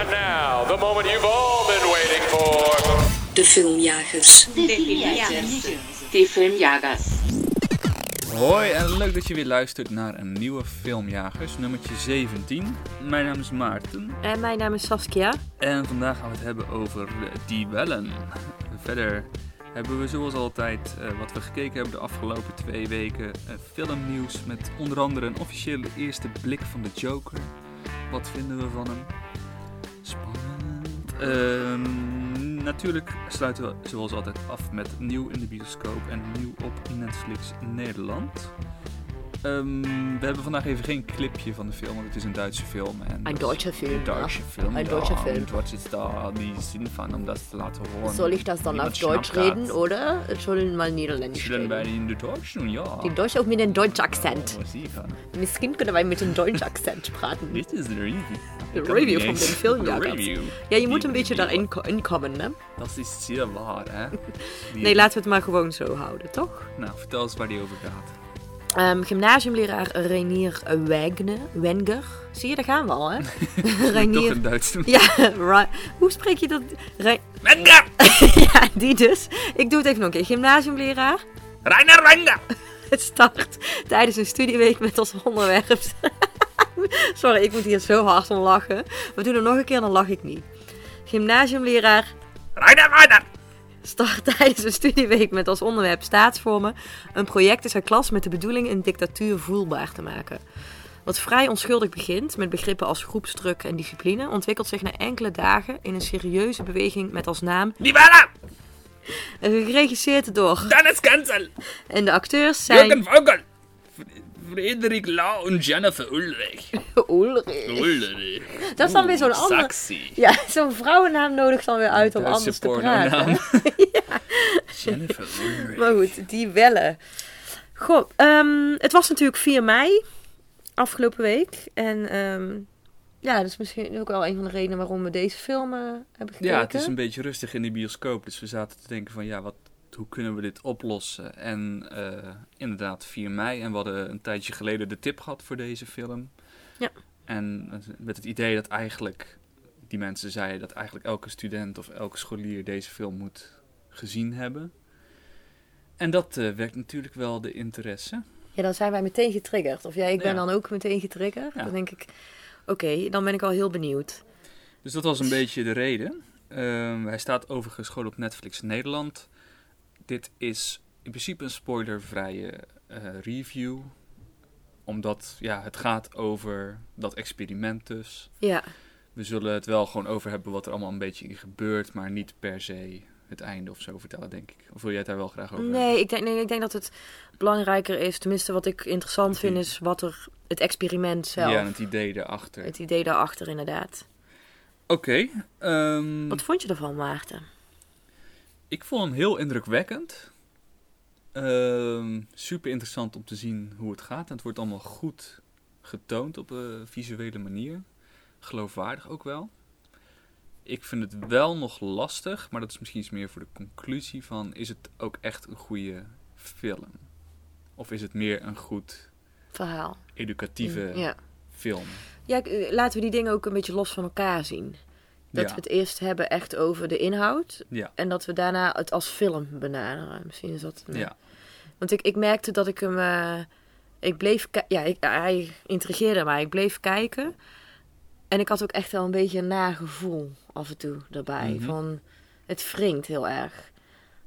And now, the moment you've all been waiting for. De filmjagers. De filmjagers. Hoi en leuk dat je weer luistert naar een nieuwe Filmjagers, nummertje 17. Mijn naam is Maarten En mijn naam is Saskia. en vandaag gaan we het hebben over Die Wellen. Verder hebben we zoals altijd eh, wat we gekeken hebben de afgelopen twee weken. eh, filmnieuws met onder andere een officiële eerste blik van de Joker. Wat vinden we van hem? Spannend. Ehm, natuurlijk sluiten we zoals altijd af met nieuw in de bioscoop en nieuw op Netflix Nederland. Ehm, we hebben vandaag even geen clipje van de film, want het is een Duitse film. En Een Duitse Film, Een Duitse ja. film. Een ja, Duitse Film. Und was ist da die Sinn van om dat te laten horen? Soll ich das dann auf Deutsch reden oder sollen mal Niederländisch Zullen wij reden? in de Deutsch doen? Ja. In Deutsch auch mit dem deutschen Akzent. Oh, sicher. Misschien kunnen wij met een deutschen akzent praten. Dit is de review. Kan review van de. De review. Ja, je moet een beetje daarin ko- inkomen, hè? Dat is zeer waar, hè? Nee, laten we het maar gewoon zo houden, toch? Nou, vertel eens waar die over gaat. Ehm, gymnasiumleraar Reinier Wegne, Wenger. Zie je, daar gaan we al, hè? Toch Reinier. in Duits doen. Ja, hoe spreek je dat? Re- Wenger! ja, die dus. Ik doe het even nog een keer. Gymnasiumleraar. Rainer Wenger! Het start tijdens een studieweek met als onderwerp. Sorry, ik moet hier zo hard om lachen. We doen het nog een keer, dan lach ik niet. Gymnasiumleraar Rainer Wenger! Start tijdens een studieweek met als onderwerp staatsvormen. Een project in zijn klas met de bedoeling een dictatuur voelbaar te maken. Wat vrij onschuldig begint, met begrippen als groepsdruk en discipline, ontwikkelt zich na enkele dagen in een serieuze beweging met als naam, Wellen! geregisseerd door. Dennis Kensel! En de acteurs zijn. Jürgen Vogel! Frederik Lau en Jennifer Ulrich. Ulrich. Ulrich. Dat is dan weer zo'n andere. Sexy. Ja, zo'n vrouwennaam nodig dan weer uit om Duitse anders te praten. Jennifer Ulrich. Maar goed, die wellen. Goh, ehm, het was natuurlijk 4 mei afgelopen week. En ehm, ja, dat is misschien ook wel een van de redenen waarom we deze film eh, hebben gekeken. Ja, het is een beetje rustig in de bioscoop. Dus we zaten te denken van ja, wat, hoe kunnen we dit oplossen? En eh, inderdaad 4 mei. En we hadden een tijdje geleden de tip gehad voor deze film. Ja. En met het idee dat eigenlijk die mensen zeiden dat eigenlijk elke student of elke scholier deze film moet gezien hebben. En dat eh wekt natuurlijk wel de interesse. Ja, dan zijn wij meteen getriggerd. Of jij, ik ben Ja. dan ook meteen getriggerd. Ja. Dan denk ik, oké, dan ben ik al heel benieuwd. Dus dat was een beetje de reden. Ehm, hij staat overigens gewoon op Netflix Nederland. Dit is in principe een spoilervrije eh, review. Omdat ja, het gaat over dat experiment dus. Ja, We zullen het wel gewoon over hebben wat er allemaal een beetje in gebeurt. Maar niet per se het einde of zo vertellen, denk ik. Of wil jij het daar wel graag over nee ik, denk, nee, ik denk dat het belangrijker is. Tenminste, wat ik interessant vind, is wat er het experiment zelf. Ja, en het idee daarachter. Het idee daarachter, inderdaad. Oké. ehm, Wat vond je ervan, Maarten? Ik vond hem heel indrukwekkend. Ehm, super interessant om te zien hoe het gaat. En het wordt allemaal goed getoond op een visuele manier. Geloofwaardig ook wel. Ik vind het wel nog lastig, maar dat is misschien iets meer voor de conclusie van... Is het ook echt een goede film? Of is het meer een goed Verhaal. educatieve Ja. film? Ja, eh, laten we die dingen ook een beetje los van elkaar zien. Dat Ja. we het eerst hebben echt over de inhoud. Ja. En dat we daarna het als film benaderen. Misschien is dat... Ja. Want ik, ik merkte dat ik hem... eh, ik bleef... Ja, ik, hij intrigeerde mij. Ik bleef kijken. En ik had ook echt wel een beetje een nagevoel af en toe daarbij. Mhm. Van, het wringt heel erg.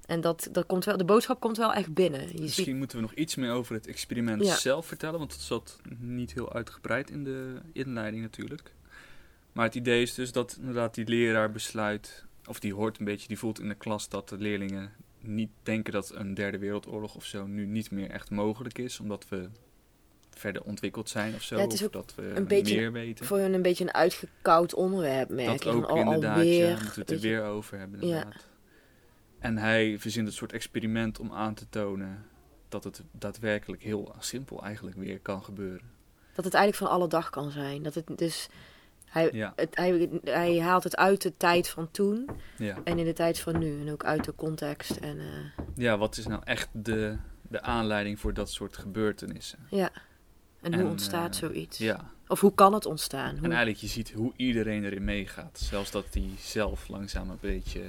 En dat, dat komt wel, de boodschap komt wel echt binnen. Je Misschien ziet, moeten we nog iets meer over het experiment Ja. zelf vertellen, want het zat niet heel uitgebreid in de inleiding natuurlijk. Maar het idee is dus dat inderdaad die leraar besluit, of die hoort een beetje, die voelt in de klas dat de leerlingen niet denken dat een derde wereldoorlog of zo nu niet meer echt mogelijk is, omdat we verder ontwikkeld zijn of zo, Ja, het is of ook dat we een beetje meer weten. voor hun een beetje een uitgekoud onderwerp merk Dat ook Al- inderdaad, alweer, ja, we moeten het er weer over hebben Ja. inderdaad. En hij verzint een soort experiment om aan te tonen dat het daadwerkelijk heel simpel eigenlijk weer kan gebeuren. Dat het eigenlijk van alle dag kan zijn. Dat het dus... Hij, Ja. het, hij, hij haalt het uit de tijd van toen Ja. en in de tijd van nu. En ook uit de context. En, eh, ja, wat is nou echt de, de aanleiding voor dat soort gebeurtenissen? ja. En hoe En, ontstaat eh, zoiets? Ja, Of hoe kan het ontstaan? En Hoe... eigenlijk, je ziet hoe iedereen erin meegaat. Zelfs dat hij zelf langzaam een beetje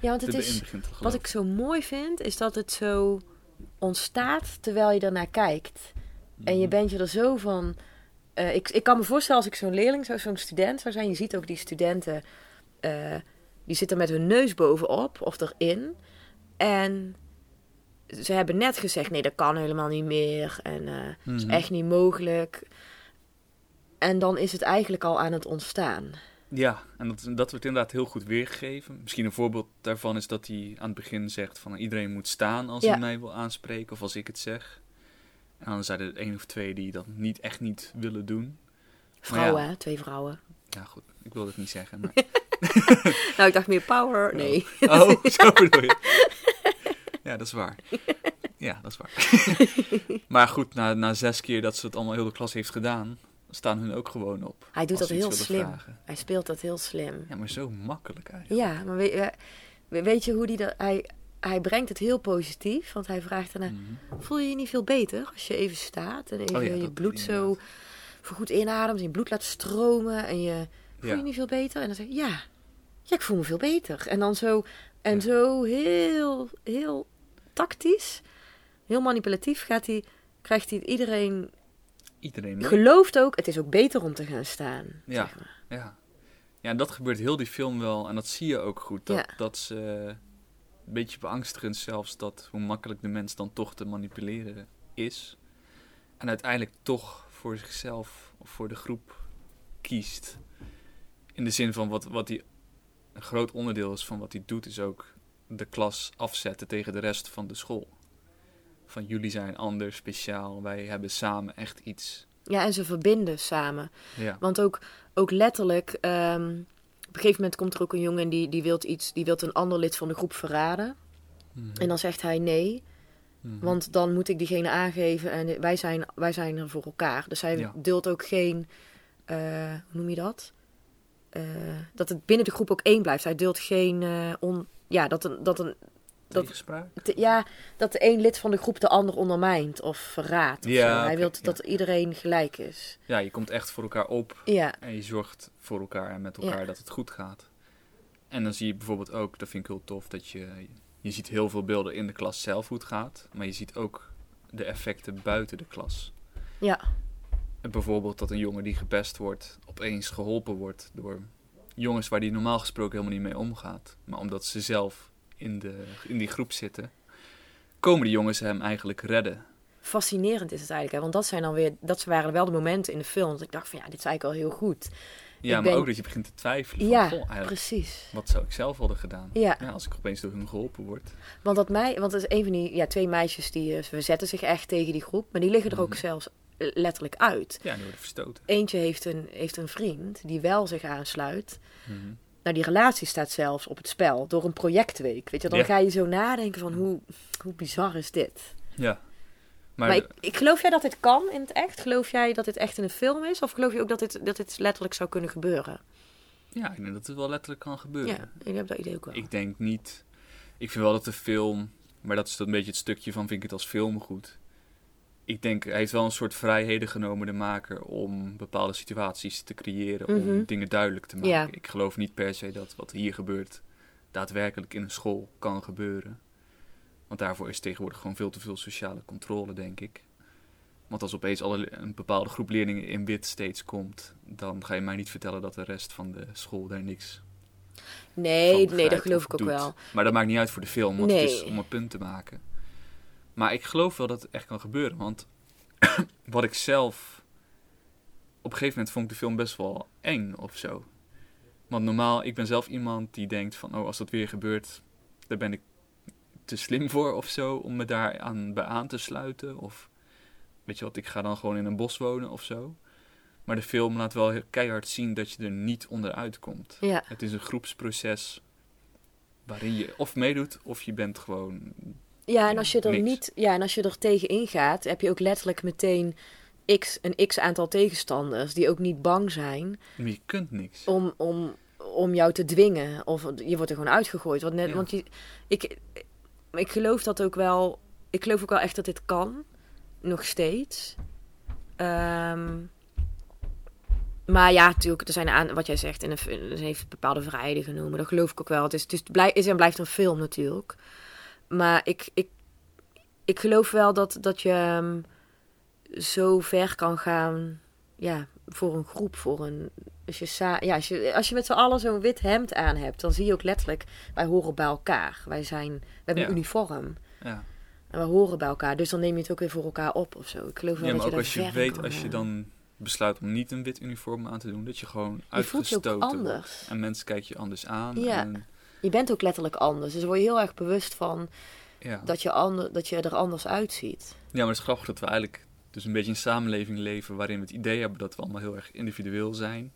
Ja, want het is, wat ik zo mooi vind, is dat het zo ontstaat terwijl je ernaar kijkt. En Mhm. je bent je er zo van. Eh, ik, ik kan me voorstellen als ik zo'n leerling, zou, zo'n student zou zijn. Je ziet ook die studenten, eh, die zitten met hun neus bovenop of erin. En ze hebben net gezegd: nee, dat kan helemaal niet meer. En dat is Mhm. echt niet mogelijk. En dan is het eigenlijk al aan het ontstaan. Ja, en dat, dat wordt inderdaad heel goed weergegeven. Misschien een voorbeeld daarvan is dat hij aan het begin zegt van iedereen moet staan als Ja. hij mij wil aanspreken of als ik het zeg. En dan zijn er één of twee die dat niet, echt niet willen doen. Vrouwen, ja. hè? Twee vrouwen. Ja, goed, ik wil het niet zeggen. Maar... Nou, ik dacht meer power. Nee. Oh, zo bedoel je. Ja, dat is waar. Ja, dat is waar. Maar goed, na, na zes keer dat ze het allemaal heel de klas heeft gedaan, staan hun ook gewoon op. Hij doet dat heel slim. vragen. Hij speelt dat heel slim. Ja, maar zo makkelijk eigenlijk. Ja, maar weet, we- weet je hoe die dat... Hij, hij brengt het heel positief, want hij vraagt daarna... Mhm. Voel je je niet veel beter als je even staat en even Oh ja, je bloed zo goed inademt en je bloed laat stromen en je voel je Ja. niet veel beter? En dan zeg je ja, ja, ik voel me veel beter. En dan zo, en Ja. zo heel, heel tactisch, heel manipulatief gaat hij, krijgt hij iedereen, Iedereen mee. gelooft ook, het is ook beter om te gaan staan. Ja. zeg maar. Ja. ja, en dat gebeurt heel die film wel. En dat zie je ook goed. Dat, Ja. dat ze een beetje beangstigend zelfs dat hoe makkelijk de mens dan toch te manipuleren is. En uiteindelijk toch voor zichzelf of voor de groep kiest. In de zin van wat, wat hij een groot onderdeel is van wat hij doet, is ook de klas afzetten tegen de rest van de school. Van jullie zijn anders, speciaal, wij hebben samen echt iets. Ja, en ze verbinden samen. Ja, Want ook, ook letterlijk, ehm, een gegeven moment komt er ook een jongen die, die wil iets, die wil een ander lid van de groep verraden. Mhm. En dan zegt hij nee, Mhm. want dan moet ik diegene aangeven en wij zijn, wij zijn er voor elkaar. Dus hij Ja. duldt ook geen, eh, hoe noem je dat? Eh, dat het binnen de groep ook één blijft. Hij duldt geen, eh, on, ja, dat een, dat een, dat, te- ja, dat de een lid van de groep de ander ondermijnt of verraadt. of Ja, zo. Hij wil ja. dat iedereen gelijk is. Ja, je komt echt voor elkaar op Ja, en je zorgt voor elkaar en met elkaar dat het goed gaat. En dan zie je bijvoorbeeld ook, dat vind ik heel tof, dat je, je ziet heel veel beelden in de klas zelf hoe het gaat, maar je ziet ook de effecten buiten de klas. ja, En bijvoorbeeld dat een jongen die gepest wordt, opeens geholpen wordt door jongens waar die normaal gesproken helemaal niet mee omgaat. Maar omdat ze zelf in, de, in die groep zitten, komen die jongens hem eigenlijk redden. fascinerend is het eigenlijk. Hè? Want dat zijn dan weer, dat waren wel de momenten in de film dat ik dacht van ja, dit is eigenlijk al heel goed. Ja, Ik maar ook dat je begint te twijfelen. Van, Ja, goh, eigenlijk, precies. wat zou ik zelf hadden gedaan? Ja, Ja, als ik opeens door hun geholpen word. want dat mij, want het is een van die ja, twee meisjes die eh, verzetten zich echt tegen die groep, maar die liggen er ook Mhm. zelfs eh, letterlijk uit. Ja, die worden verstoten. Eentje heeft een, heeft een vriend die wel zich aansluit. Mhm. Nou, die relatie staat zelfs op het spel door een projectweek. Weet je, dan Ja. ga je zo nadenken van hoe, hoe bizar is dit? Ja. Maar, Maar, ik, ik geloof jij dat dit kan in het echt? Geloof jij dat dit echt in een film is? Of geloof je ook dat dit, dat dit letterlijk zou kunnen gebeuren? ja, ik denk dat het wel letterlijk kan gebeuren. Ja, ik heb dat idee ook wel. Ik denk niet... Ik vind wel dat de film... Maar dat is een beetje het stukje van vind ik het als film goed. Ik denk, hij heeft wel een soort vrijheden genomen, de maker, om bepaalde situaties te creëren, Mhm. om dingen duidelijk te maken. Ja. Ik geloof niet per se dat wat hier gebeurt daadwerkelijk in een school kan gebeuren. Want daarvoor is tegenwoordig gewoon veel te veel sociale controle, denk ik. Want als opeens alle, een bepaalde groep leerlingen in wit steeds komt, dan ga je mij niet vertellen dat de rest van de school daar niks Nee, van nee, dat geloof of ik ook doet. wel. Maar dat maakt niet uit voor de film, want het is om een punt te maken. Maar ik geloof wel dat het echt kan gebeuren, want wat ik zelf... Op een gegeven moment vond ik de film best wel eng of zo. Want normaal, ik ben zelf iemand die denkt van... Oh, als dat weer gebeurt, daar ben ik te slim voor of zo... om me daar aan, bij aan te sluiten. Of weet je wat, ik ga dan gewoon in een bos wonen of zo. Maar de film laat wel keihard zien dat je er niet onderuit komt. Ja, Het is een groepsproces waarin je of meedoet of je bent gewoon. Ja en als je er Niks. niet, ja, en als je er tegen ingaat, heb je ook letterlijk meteen x, een x aantal tegenstanders die ook niet bang zijn Maar je kunt niks. om, om, om jou te dwingen. Of je wordt er gewoon uitgegooid. Want, net, Ja. want je, ik, ik geloof dat ook wel. Ik geloof ook wel echt dat dit kan. Nog steeds. Ehm, Maar ja, natuurlijk, er zijn aan, wat jij zegt, en er heeft bepaalde vrijheden genomen. Dat geloof ik ook wel. Het is, het is, blij, is en blijft een film natuurlijk. Maar ik, ik, ik geloof wel dat, dat je ehm, zo ver kan gaan ja, voor een groep, voor een. Als je, sa- ja, als je, als je met z'n allen zo'n wit hemd aan hebt, dan zie je ook letterlijk, wij horen bij elkaar. Wij zijn, we hebben Ja. een uniform. Ja. En we horen bij elkaar. Dus dan neem je het ook weer voor elkaar op of zo. Ik geloof wel ja, dat maar je ook als je weet, als je dan besluit om niet een wit uniform aan te doen, dat je gewoon Je uitgestoten wordt. anders. En mensen kijken je anders aan. Ja. En, Je bent ook letterlijk anders. Dus word je heel erg bewust van ja. dat je, ander, dat je er anders uitziet. ja, maar het is grappig dat we eigenlijk dus een beetje een samenleving leven waarin we het idee hebben dat we allemaal heel erg individueel zijn.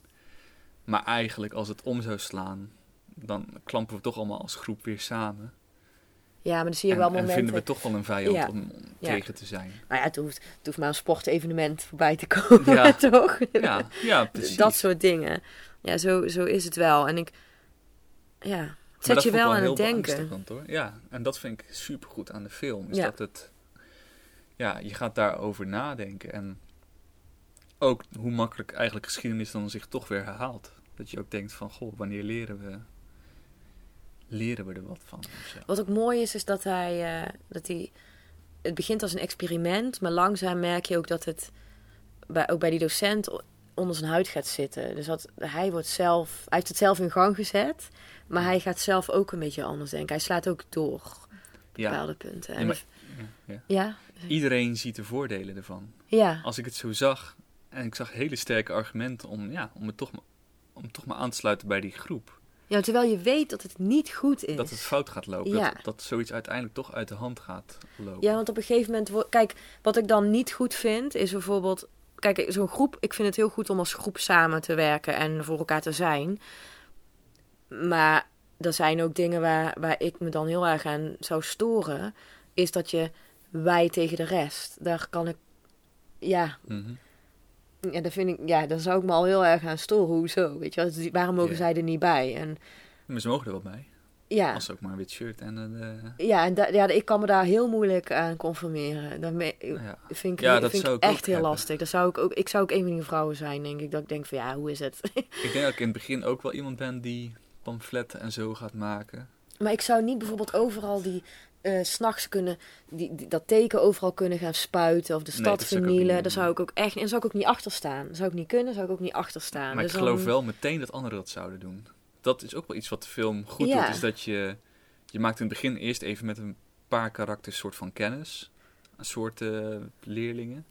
Maar eigenlijk als het om zou slaan, dan klampen we toch allemaal als groep weer samen. Ja, maar dan zie je en, wel en momenten... vinden we toch wel een vijand Ja. om, om Ja. tegen te zijn. Nou ja, het hoeft, het hoeft maar een sportevenement voorbij te komen, Ja. toch? Ja, ja precies. Dat soort dingen. Ja, zo, zo is het wel. En ik... Ja, het zet je wel aan het denken. hoor. Ja, en dat vind ik supergoed aan de film. Is Ja. dat het... Ja, je gaat daarover nadenken. En ook hoe makkelijk eigenlijk geschiedenis dan zich toch weer herhaalt. Dat je ook denkt van, goh, wanneer leren we... Leren we er wat van? Wat ook mooi is, is dat hij, eh, dat hij... Het begint als een experiment, maar langzaam merk je ook dat het... Bij, ook bij die docent onder zijn huid gaat zitten. Dus dat, hij, wordt zelf, hij heeft het zelf in gang gezet, maar hij gaat zelf ook een beetje anders denken. Hij slaat ook door op Ja, bepaalde punten. Ja, maar- ja, Iedereen ziet de voordelen ervan. ja, Als ik het zo zag, en ik zag hele sterke argumenten om, ja, om, het toch, maar- om toch maar aan te sluiten bij die groep. ja, terwijl je weet dat het niet goed is. Dat het fout gaat lopen. Ja. Dat, dat zoiets uiteindelijk toch uit de hand gaat lopen. Ja, want op een gegeven moment... Kijk, wat ik dan niet goed vind, is bijvoorbeeld... Kijk, zo'n groep... Ik vind het heel goed om als groep samen te werken en voor elkaar te zijn. Maar er zijn ook dingen waar, waar ik me dan heel erg aan zou storen. Is dat je wij tegen de rest. Daar kan ik... Ja, Mhm. ja, dat vind ik, ja, daar zou ik me al heel erg aan storen. Hoezo? Weet je wel? Waarom mogen zij er niet bij? En Maar ze mogen er wel bij. ja, Als ze ook maar een wit shirt en eh, ja, en ja, ik kan me daar heel moeilijk aan conformeren. Ja. vind ik, Ja, dat vind ik echt heel hebben. lastig. Dat zou ik, ook, ik zou ook een van die vrouwen zijn, denk ik. Dat ik denk van, ja, hoe is het? Ik denk dat ik in het begin ook wel iemand ben die pamfletten en zo gaat maken. maar ik zou niet bijvoorbeeld overal die... eh, 's s'nachts kunnen, die, die- dat teken overal kunnen gaan spuiten of de stad vernielen. Daar zou ik ook echt, en zou ik ook niet achter staan. Dat zou ik niet kunnen, zou ik ook niet achter staan. maar Dus ik geloof dan- wel meteen dat anderen dat zouden doen. Dat is ook wel iets wat de film goed Ja. doet. Is dat je... Je maakt in het begin eerst even met een paar karakters soort van kennis. Een soort eh, leerlingen.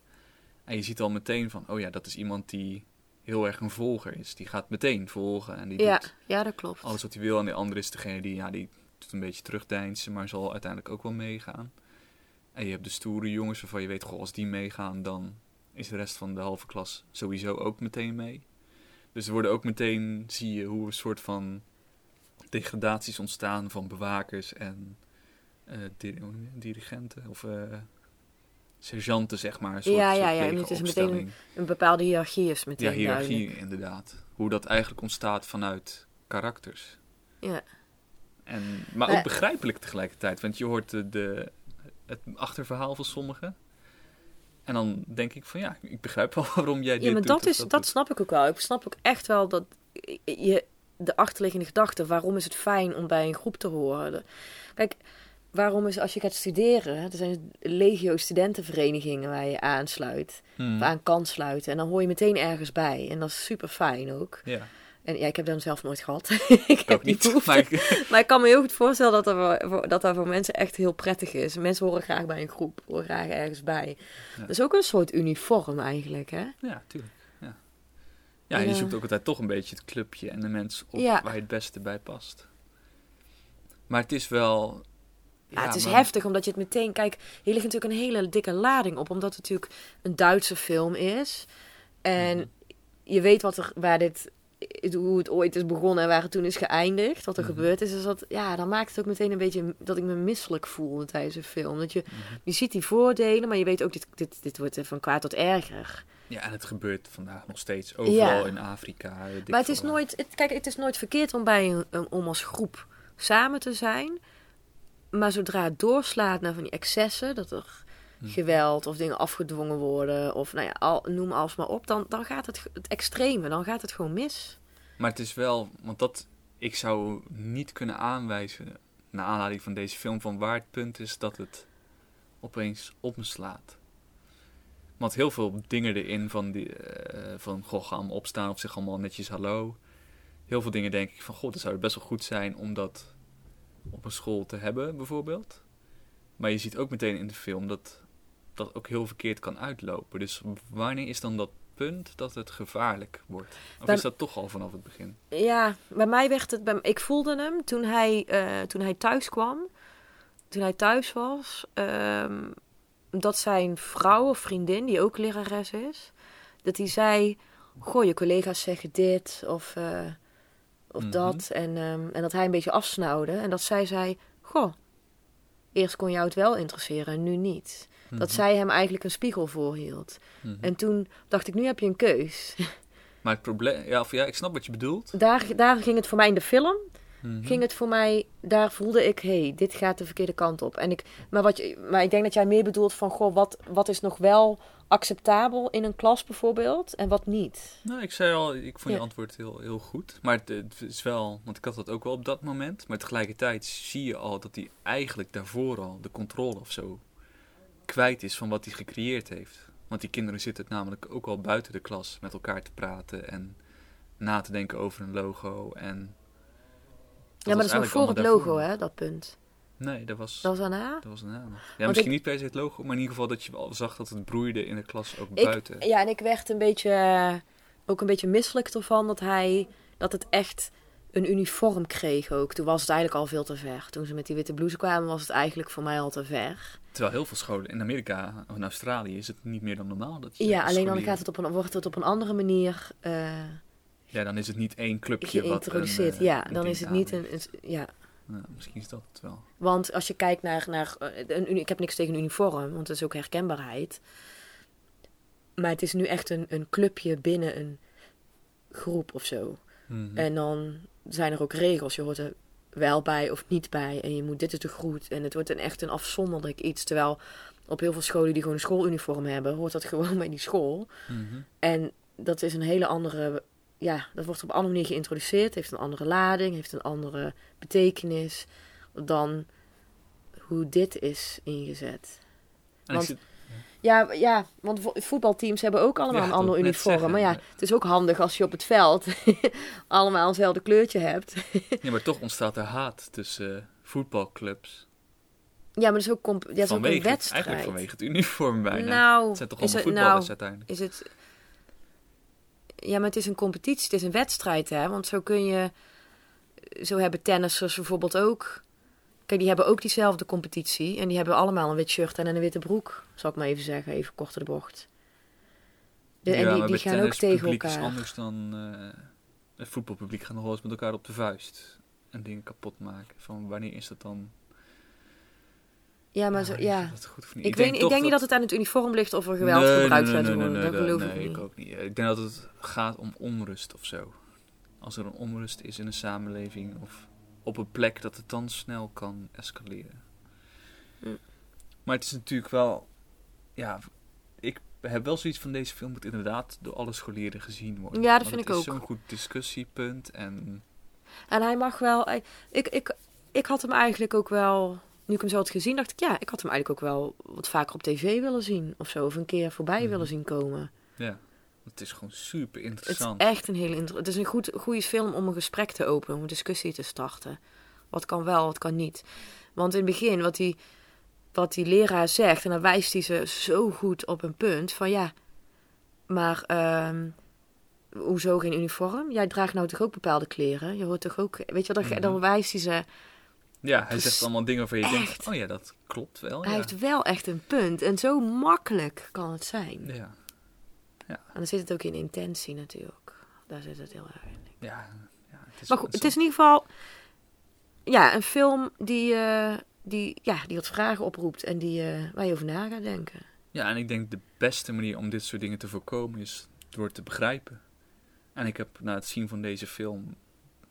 En je ziet al meteen van... Oh ja, dat is iemand die heel erg een volger is. Die gaat meteen volgen. En die Ja, doet ja, dat klopt. alles wat hij wil. En de andere is degene die, ja, die doet een beetje terugdeinzen, maar zal uiteindelijk ook wel meegaan. En je hebt de stoere jongens waarvan je weet, goh, als die meegaan, dan is de rest van de halve klas sowieso ook meteen mee. Dus er worden ook meteen, zie je, hoe een soort van degradaties ontstaan van bewakers en eh, dir- dirigenten of eh, sergeanten, zeg maar. Een soort, Ja, ja, ja, het is meteen. Een bepaalde hiërarchie is meteen Ja, hiërarchie duidelijk. inderdaad. Hoe dat eigenlijk ontstaat vanuit karakters. Ja. En, maar Maar- ook begrijpelijk tegelijkertijd. Want je hoort de, de, het achterverhaal van sommigen. En dan denk ik van ja, ik begrijp wel waarom jij dit Ja, maar doet dat, is, dat, doet. snap ik ook wel. Ik snap ook echt wel dat je de achterliggende gedachte, waarom is het fijn om bij een groep te horen? Kijk, waarom is als je gaat studeren, er zijn legio studentenverenigingen waar je aansluit, Hmm. of aan kan sluiten. En dan hoor je meteen ergens bij. En dat is super fijn ook. Ja, En ja, ik heb dat zelf nooit gehad. ik heb niet. behoefte. Maar ik- Maar ik kan me heel goed voorstellen dat dat, voor, dat dat voor mensen echt heel prettig is. Mensen horen graag bij een groep, horen graag ergens bij. Ja. Dat is ook een soort uniform eigenlijk, hè? ja, tuurlijk. Ja, ja En, je zoekt ook altijd toch een beetje het clubje en de mens op waar je het beste bij past. Maar het is wel... Ja, het is maar- heftig, omdat je het meteen... Kijk, hier ligt natuurlijk een hele dikke lading op. Omdat het natuurlijk een Duitse film is. En Mhm. je weet wat er, waar dit, hoe het ooit is begonnen en waar het toen is geëindigd. Wat er Mhm. gebeurd is. Dus dat, ja, dan maakt het ook meteen een beetje dat ik me misselijk voel tijdens een film. Dat je, Mhm. je ziet die voordelen, maar je weet ook, dit, dit, dit wordt van kwaad tot erger. Ja, en het gebeurt vandaag nog steeds overal Ja. in Afrika. Maar het is nooit, het, kijk, het is nooit verkeerd om, bij een, een- om als groep samen te zijn. Maar zodra het doorslaat naar van die excessen, dat er geweld of dingen afgedwongen worden of nou ja, al, noem alles maar op, dan, dan gaat het, het extreme, dan gaat het gewoon mis. Maar het is wel, want dat, ik zou niet kunnen aanwijzen, naar aanleiding van deze film, van waar het punt is dat het opeens op me slaat. Want heel veel dingen erin van, die, eh, van goh, ga allemaal opstaan of zeg allemaal netjes hallo. Heel veel dingen denk ik van, god, het zou best wel goed zijn om dat op een school te hebben, bijvoorbeeld. Maar je ziet ook meteen in de film dat dat ook heel verkeerd kan uitlopen. Dus wanneer is dan dat punt dat het gevaarlijk wordt? Of Bij- is dat toch al vanaf het begin? Ja, bij mij werd het. Bij, ik voelde hem toen hij, eh, toen hij thuis kwam. Toen hij thuis was. ehm, dat zijn vrouw of vriendin, die ook lerares is. Dat hij zei: Goh, je collega's zeggen dit of, eh, of Mhm. dat. En, ehm, en dat hij een beetje afsnauwde. En dat zij zei: Goh, eerst kon jou het wel interesseren en nu niet. Dat Mhm. zij hem eigenlijk een spiegel voorhield. Mhm. En toen dacht ik: Nu heb je een keus. Maar het probleem, ja, of ja, ik snap wat je bedoelt. Daar, daar ging het voor mij in de film. Mhm. ging het voor mij, daar voelde ik, hé, hey, dit gaat de verkeerde kant op. En ik, maar, wat maar ik denk dat jij meer bedoelt van, goh, wat, wat is nog wel acceptabel in een klas bijvoorbeeld en wat niet. Nou, ik zei al, ik vond Ja. je antwoord heel, heel goed. Maar het, het is wel, want ik had dat ook wel op dat moment. Maar tegelijkertijd zie je al dat hij eigenlijk daarvoor al de controle of zo kwijt is van wat hij gecreëerd heeft. Want die kinderen zitten namelijk ook al buiten de klas met elkaar te praten en na te denken over een logo. En ja, maar dat is nog voor het logo, hè? hè, dat punt. Nee, dat was, Dat was daarna. dat was een naam. Ja, Want misschien ik- niet per se het logo, maar in ieder geval dat je al zag dat het broeide in de klas ook Ik- buiten. Ja, en ik werd een beetje, eh, ook een beetje misselijk ervan dat hij, dat het echt een uniform kreeg ook. Toen was het eigenlijk al veel te ver. Toen ze met die witte blouse kwamen was het eigenlijk voor mij al te ver. Terwijl heel veel scholen in Amerika of in Australië is het niet meer dan normaal. Dat je Ja, alleen dan gaat het op een, wordt het op een andere manier eh Ja, dan is het niet één clubje wat een, eh, ja, dan is het niet een, een- ja, Ja, misschien is dat het wel. Want als je kijkt naar, naar eh, een, ik heb niks tegen een uniform, want dat is ook herkenbaarheid. Maar het is nu echt een, een clubje binnen een groep of zo. Mhm. En dan zijn er ook regels. Je hoort er wel bij of niet bij. En je moet, dit is de groet. En het wordt een, echt een afzonderlijk iets. Terwijl op heel veel scholen die gewoon een schooluniform hebben, hoort dat gewoon bij die school. Mhm. En dat is een hele andere. Ja, dat wordt op een andere manier geïntroduceerd. Heeft een andere lading, heeft een andere betekenis dan hoe dit is ingezet. Want- zit, Ja, ja want vo- voetbalteams hebben ook allemaal Ja, een ander uniform. zeggen, maar ja, ja. het is ook handig als je op het veld allemaal hetzelfde kleurtje hebt. ja, maar toch ontstaat er haat tussen eh, voetbalclubs. Ja, maar dat is ook, comp- ja, dat is ook vanwege een wedstrijd. eigenlijk vanwege het uniform bijna. Nou, het zijn toch is allemaal het, voetballers nou, uiteindelijk. is het... Ja, maar het is een competitie, het is een wedstrijd, hè. Want zo kun je... Zo hebben tennissers bijvoorbeeld ook... Kijk, die hebben ook diezelfde competitie. En die hebben allemaal een wit shirt en een witte broek. Zal ik maar even zeggen, even kort door de bocht. De- en die, gaan ook tegen publiek is elkaar. anders dan... eh, het voetbalpubliek gaat nog wel eens met elkaar op de vuist. En dingen kapot maken. Van wanneer is dat dan... Ja, maar zo, is ja. dat goed of niet? Ik, weet, ik denk niet dat het aan het uniform ligt of er geweld Nee, gebruikt nee, gaat nee, worden. nee, dat geloof nee, ik ik niet. ook niet. Ik denk dat het gaat om onrust of zo. Als er een onrust is in een samenleving of op een plek dat het dan snel kan escaleren. Hm. Maar het is natuurlijk wel, ja, ik heb wel zoiets van deze film moet inderdaad door alle scholieren gezien worden. Ja, dat vind het ik is ook. zo'n goed discussiepunt en En hij mag wel... Ik, ik, ik had hem eigenlijk ook wel... Nu ik hem zo had gezien, dacht ik... Ja, ik had hem eigenlijk ook wel wat vaker op tv willen zien. Of zo. Of een keer voorbij Mhm. willen zien komen. ja, het is gewoon super Het is interessant. echt een hele... inter- Het is een goed, goede film om een gesprek te openen. Om een discussie te starten. Wat kan wel, wat kan niet. Want in het begin, wat die, wat die leraar zegt... En dan wijst hij ze zo goed op een punt. Van ja, maar... ehm, hoezo geen uniform? Jij draagt nou toch ook bepaalde kleren? Je hoort toch ook... Weet je wel, dan, Mhm. dan wijst hij ze... Ja, hij zegt allemaal dingen waarvan je denkt, oh ja, dat klopt wel. Hij ja. heeft wel echt een punt. En zo makkelijk kan het zijn. ja, En dan zit het ook in intentie natuurlijk. Daar zit het heel erg in. ja, ja, het is Maar goed, het is in ieder geval ja, een film die, eh, die, ja, die wat vragen oproept. En die, eh, waar je over na gaat denken. Ja, en ik denk de beste manier om dit soort dingen te voorkomen is door te begrijpen. En ik heb na het zien van deze film,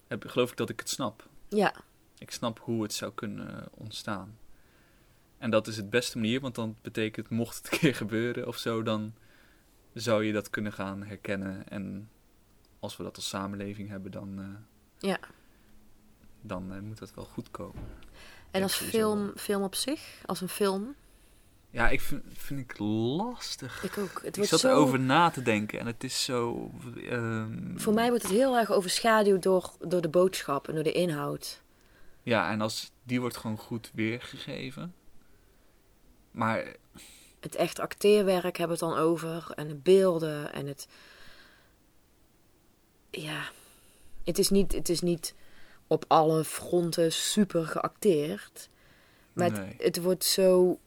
heb, geloof ik dat ik het snap. Ja, Ik snap hoe het zou kunnen ontstaan. En dat is het beste manier, want dan betekent, mocht het een keer gebeuren of zo, dan zou je dat kunnen gaan herkennen. En als we dat als samenleving hebben, dan, eh, Ja. dan eh, moet dat wel goed komen. En als film, film op zich, als een film, Ja, ik vind, vind ik lastig. ik ook. Het Ik zat zo, erover na te denken en het is zo... ehm, Voor mij wordt het heel erg overschaduwd door, door de boodschap en door de inhoud. Ja, en als die wordt gewoon goed weergegeven. Maar Het echt acteerwerk hebben we het dan over. En de beelden en het... Ja, het is niet, het is niet op alle fronten super geacteerd. Maar Nee. het, het wordt zo...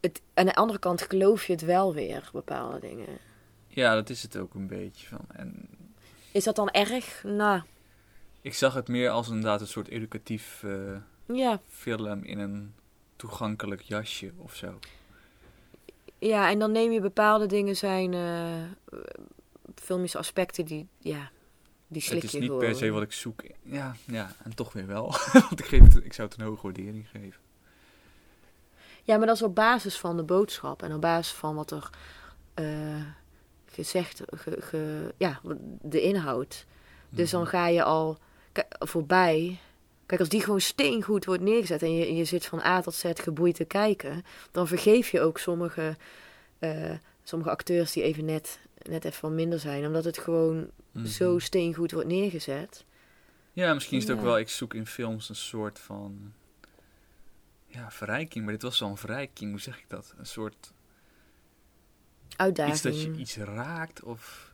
Het, aan de andere kant geloof je het wel weer, bepaalde dingen. ja, dat is het ook een beetje van. En Is dat dan erg? Nou, ik zag het meer als inderdaad een soort educatief eh, ja. film in een toegankelijk jasje of zo. Ja, en dan neem je bepaalde dingen zijn... eh, filmische aspecten die... Ja, die slik het is je niet gewoon. per se wat ik zoek. Ja, ja, en toch weer wel. Want ik, geef het, ik zou het een hoge waardering geven. Ja, maar dat is op basis van de boodschap en op basis van wat er eh, gezegd, ge, ge- ja, de inhoud. Dus dan Mhm. ga je al voorbij. Kijk, als die gewoon steengoed wordt neergezet en je, je zit van A tot Z geboeid te kijken, dan vergeef je ook sommige, eh, sommige acteurs die even net, net even wat minder zijn, omdat het gewoon Mhm. zo steengoed wordt neergezet. Ja, misschien is het ook wel, ik zoek in films een soort van, ja, verrijking. Maar dit was wel een verrijking, hoe zeg ik dat? Een soort, Uitdaging. iets dat je iets raakt of...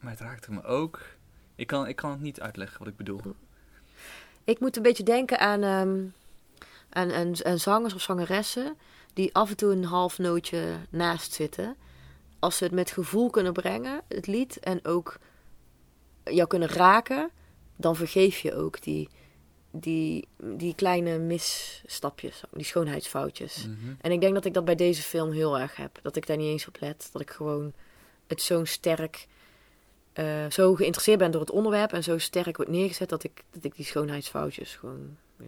Maar het raakte me ook. Ik kan, ik kan het niet uitleggen wat ik bedoel. Ik moet een beetje denken aan, ehm, aan, aan, aan zangers of zangeressen die af en toe een half nootje naast zitten. Als ze het met gevoel kunnen brengen, het lied, en ook jou kunnen raken, dan vergeef je ook die, die, die kleine misstapjes, die schoonheidsfoutjes. Mhm. En ik denk dat ik dat bij deze film heel erg heb. Dat ik daar niet eens op let. Dat ik gewoon het zo sterk, eh, zo geïnteresseerd ben door het onderwerp en zo sterk wordt neergezet dat ik, dat ik die schoonheidsfoutjes gewoon. Ja,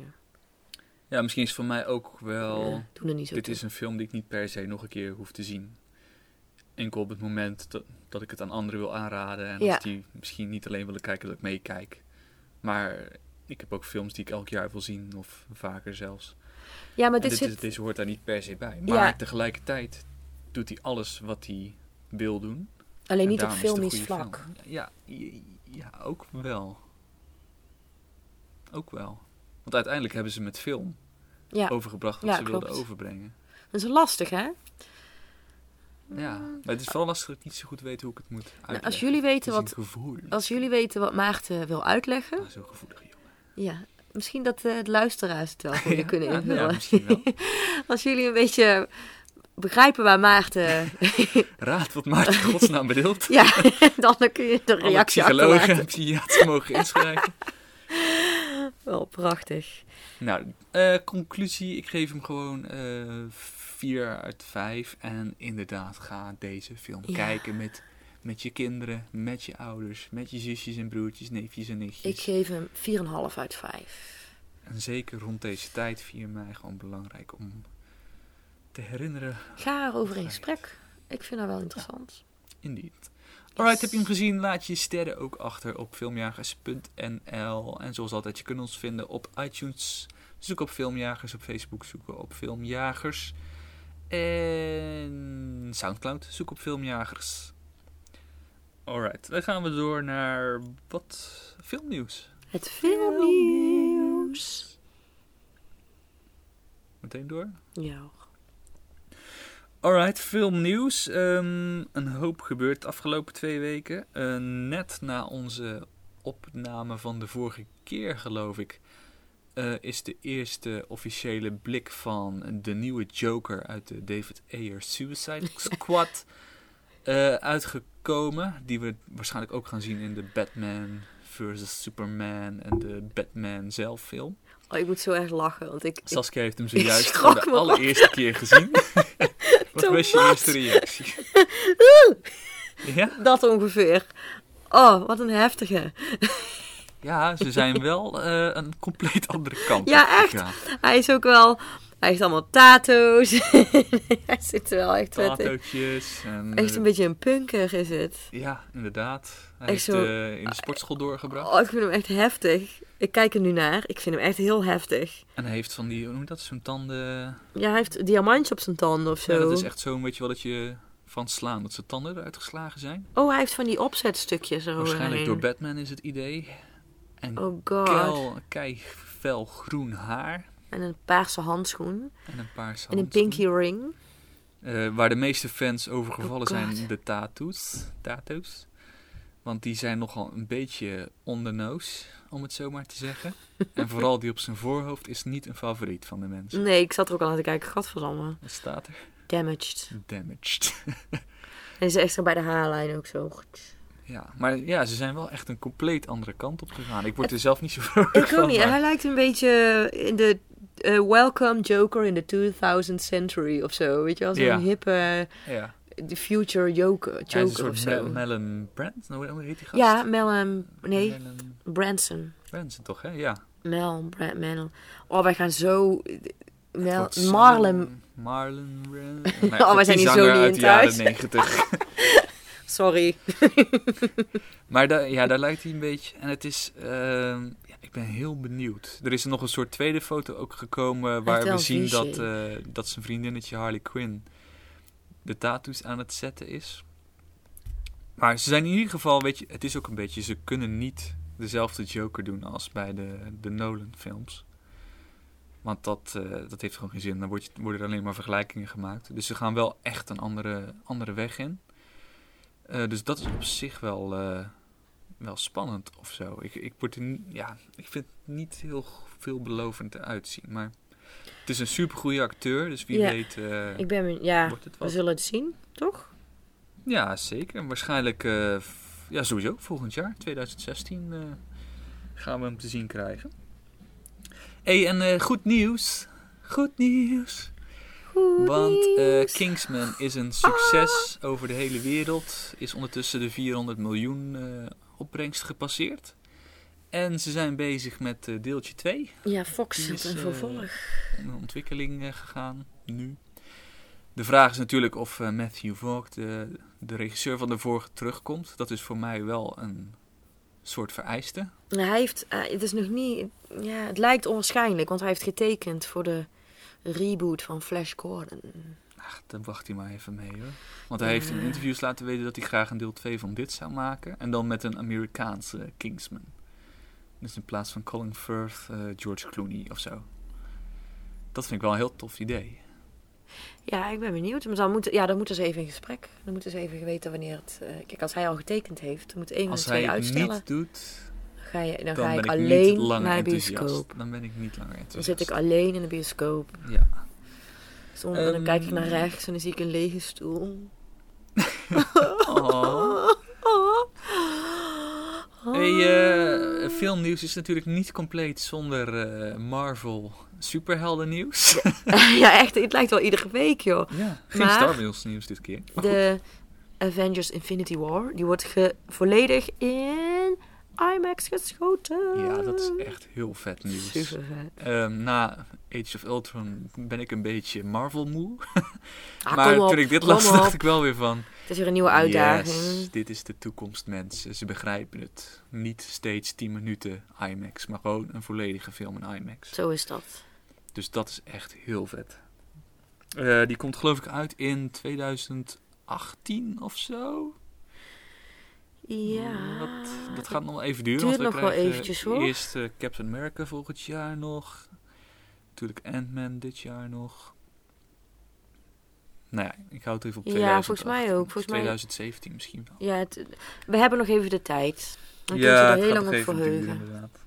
Ja, misschien is het voor mij ook wel... ja, doen er niet zo Dit toe. is een film die ik niet per se nog een keer hoef te zien. Enkel op het moment dat, dat ik het aan anderen wil aanraden. En Ja. als die misschien niet alleen willen kijken, dat ik meekijk. Maar ik heb ook films die ik elk jaar wil zien, of vaker zelfs. Ja, maar dit dit, zit. is, deze hoort daar niet per se bij. Maar tegelijkertijd doet hij alles wat hij wil doen. Alleen En niet op het filmisch vlak. film. Ja, ja, ook wel. Ook wel. Want uiteindelijk hebben ze met film Ja, overgebracht wat Ja, ze wilden overbrengen. dat is lastig, hè? Ja, maar het is vooral lastig dat ik niet zo goed weet hoe ik het moet uitleggen. Nou, als jullie weten Het wat, als jullie weten wat Maarten wil uitleggen, Ah, Zo'n gevoelige jongen. ja, misschien dat eh, de luisteraars het wel voor je Ja, kunnen invullen. ja, misschien wel. Als jullie een beetje begrijpen waar Maarten. Raad wat Maarten godsnaam bedoelt. ja, dan kun je de Alle reactie psychologen achterlaten. en psychiaters mogen inschrijven. Wel prachtig. nou, eh, conclusie. Ik geef hem gewoon eh 4 uit 5. En inderdaad, ga deze film Ja. kijken met, met je kinderen, met je ouders, met je zusjes en broertjes, neefjes en nichtjes. Ik geef hem 4,5 uit 5. En zeker rond deze tijd, 4 mei, gewoon belangrijk om te herinneren Ga erover in gesprek. Ik vind dat wel interessant. Indeed. Alright, heb je hem gezien? Laat je sterren ook achter op filmjagers.nl. En zoals altijd, je kunt ons vinden op iTunes. Zoek op Filmjagers, op Facebook zoeken op Filmjagers. En Soundcloud, zoek op Filmjagers. Alright, dan gaan we door naar wat filmnieuws. Het filmnieuws. Meteen door. Ja. Alright, filmnieuws. Ehm een hoop gebeurd de afgelopen twee weken. Eh, net na onze opname van de vorige keer, geloof ik, eh, is de eerste officiële blik van de nieuwe Joker uit de David Ayer Suicide Squad eh, uitgekomen. Die we waarschijnlijk ook gaan zien in de Batman vs. Superman en de Batman zelf film. Oh, ik moet zo erg lachen, want ik... Saskia heeft hem zojuist voor de allereerste keer gezien. Wat was je eerste reactie? ja? dat ongeveer. Oh, wat een heftige. Ja, ze zijn wel eh, een compleet andere kant Ja, echt. Hij is ook wel... Hij heeft allemaal tato's. hij zit er wel echt. Tatootjes. En, Echt eh, een beetje een punker is het. Ja, inderdaad. Hij Echt heeft zo- eh, in de sportschool doorgebracht. Oh, ik vind hem echt heftig. Ik kijk er nu naar. Ik vind hem echt heel heftig. En hij heeft van die, hoe noem je dat, zo'n tanden... Ja, hij heeft diamantje op zijn tanden of zo. Ja, dat is echt zo'n, weet je wel, dat je van slaan, dat zijn tanden eruit geslagen zijn. Oh, hij heeft van die opzetstukjes Waarschijnlijk eroverheen. door Batman is het idee. En Oh god. keil, kei fel groen haar. En een paarse handschoen. En een paarse En een handschoen. pinky ring. Eh, waar de meeste fans over gevallen Oh, zijn de tattoos. tattoos. Want die zijn nogal een beetje on the nose, om het zo maar te zeggen. en vooral die op zijn voorhoofd is niet een favoriet van de mensen. Nee, ik zat er ook al aan te kijken. Gadverdamme. Wat staat er? Damaged. Damaged. En is extra bij de haarlijn ook zo. ja, maar ja, ze zijn wel echt een compleet andere kant op gegaan. Ik word er zelf niet zo vrolijk Ik van. ook niet. maar- Hij lijkt een beetje in de eh, Welcome Joker in the 2000th century of zo. Weet je wel, zo'n Ja. hippe Ja, the future Joker, Joker of soort zo. Me- Mellon Brand. Nou, hoe heet die gast? ja, Mel en... Nee, Mellon Branson. Branson toch, hè? Ja. Mel, Mel. Oh, wij gaan zo... Mel, Marlon... Marlon Brand. Oh, wij zijn hier zo niet uit in de jaren thuis. 90. Sorry. Maar da ja, daar lijkt hij een beetje. En het is. ehm, ja, ik ben heel benieuwd. Er is nog een soort tweede foto ook gekomen. Waar we zien dat, eh, dat zijn vriendinnetje Harley Quinn. De tattoos aan het zetten is. Maar ze zijn in ieder geval. Weet je, het is ook een beetje. Ze kunnen niet dezelfde Joker doen als bij de, de Nolan-films. Want dat, eh, dat heeft gewoon geen zin. Dan wordt worden er alleen maar vergelijkingen gemaakt. Dus ze gaan wel echt een andere, andere weg in. Eh, dus dat is op zich wel, eh, wel spannend of zo. Ik, ik, word ja, ik vind het niet heel veelbelovend eruit zien. Maar het is een supergoeie acteur. Dus wie Ja. weet eh, Ik ben... Ja, wordt het we zullen het zien, toch? Ja, zeker. Waarschijnlijk f- ja, sowieso volgend jaar, 2016, eh, gaan we hem te zien krijgen. hey, en goed nieuws. Goed nieuws. Want Kingsman is een succes over de hele wereld. Is ondertussen de 400 miljoen opbrengst gepasseerd. En ze zijn bezig met eh, deeltje 2. Ja, Fox zit is, een eh, vervolg. In ontwikkeling eh, gegaan, nu. De vraag is natuurlijk of Matthew Vaughn, de, de regisseur van de vorige, terugkomt. Dat is voor mij wel een soort vereiste. Hij heeft... het is nog niet... Ja, het lijkt onwaarschijnlijk, want hij heeft getekend voor de reboot van Flash Gordon. Ach, dan wacht hij maar even mee hoor. Want hij heeft in interviews laten weten dat hij graag een deel 2 van dit zou maken. En dan met een Amerikaanse Kingsman. Dus in plaats van Colin Firth, eh, George Clooney of zo. Dat vind ik wel een heel tof idee. Ja, ik ben benieuwd. Maar dan moeten, ja, dan moeten ze even in gesprek. Dan moeten ze even weten wanneer het... eh, kijk, als hij al getekend heeft, dan moet één van Als de twee hij het uitstellen. niet doet, Dan ga, je, dan dan ga ik ik alleen naar de bioscoop. Dan ben ik niet langer enthousiast. Dan zit ik alleen in de bioscoop. Ja. Zonder, dan kijk ik naar Ehm. rechts en dan zie ik een lege stoel. Oh. Hey, eh, filmnieuws is natuurlijk niet compleet zonder eh, Marvel superhelden nieuws. ja, echt. Het lijkt wel iedere week, joh. ja, geen Maar- Star Wars nieuws dit keer. De Avengers Infinity War, die wordt ge- volledig in IMAX geschoten. Ja, dat is echt heel vet nieuws. Super vet. Ehm, na Age of Ultron ben ik een beetje Marvel moe. Ah, maar op, toen ik dit las, dacht ik wel weer van... Het is weer een nieuwe uitdaging. Yes, dit is de toekomst, mensen. Ze begrijpen het. Niet steeds 10 minuten IMAX, maar gewoon een volledige film in IMAX. Zo is dat. Dus dat is echt heel vet. Eh, die komt geloof ik uit in 2018 of zo. Ja. Dat, dat gaat nog wel even duren. duurt want we nog wel eventjes, hoor. Eerst eh, Captain America volgend jaar nog. Natuurlijk Ant-Man dit jaar nog. Nou ja, ik houd het even op Ja, 2018. volgens mij ook. Volgens mij- 2017 misschien wel. Ja, het- we hebben nog even de tijd. Dan ja, er het heel lang nog op duren verheugen. inderdaad.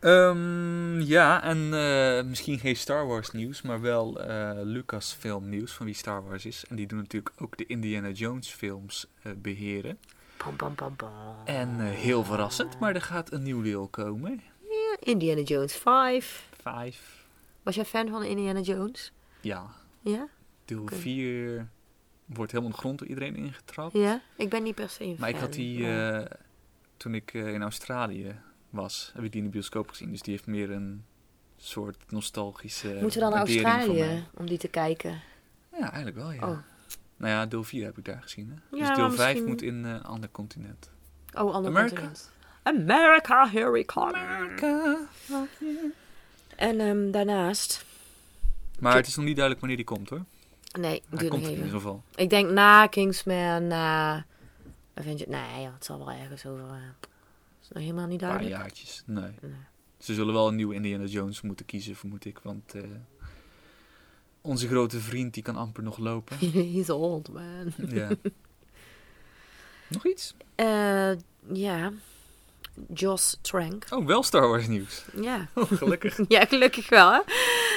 Ehm, ja, en eh, misschien geen Star Wars nieuws, maar wel eh Lucasfilm nieuws van wie Star Wars is. En die doen natuurlijk ook de Indiana Jones films eh, beheren. En eh, heel verrassend, maar er gaat een nieuw deel komen. Ja, Indiana Jones 5. Vijf. Was jij fan van Indiana Jones? Ja, Ja? deel Oké. 4 wordt helemaal de grond door iedereen ingetrapt. Ja? Ik ben niet per se een Maar ik fan. had die, maar- eh, toen ik eh, in Australië was, heb ik die in de bioscoop gezien. Dus die heeft meer een soort nostalgische Moeten we dan naar Australië om die te kijken? Ja, eigenlijk wel, ja. Oh. Nou ja, deel 4 heb ik daar gezien. Hè? Ja, dus deel maar 5 misschien- moet in een ander continent. Oh, ander America. continent. America, here we come. En ehm, daarnaast... Maar het is nog niet duidelijk wanneer die komt hoor. Nee, duurt komt nog in ieder geval. Ik denk na Kingsman, na Avengers... Nee, het zal wel ergens over... eh, is nog helemaal niet Een paar duidelijk. jaartjes. Nee. Nee. Ze zullen wel een nieuwe Indiana Jones moeten kiezen, vermoed ik. Want eh, onze grote vriend die kan amper nog lopen. He's old, man. ja. Nog iets? Eh, ja. Joss Trank. Oh, wel Star Wars nieuws. Ja. Oh, gelukkig. ja, gelukkig wel, hè.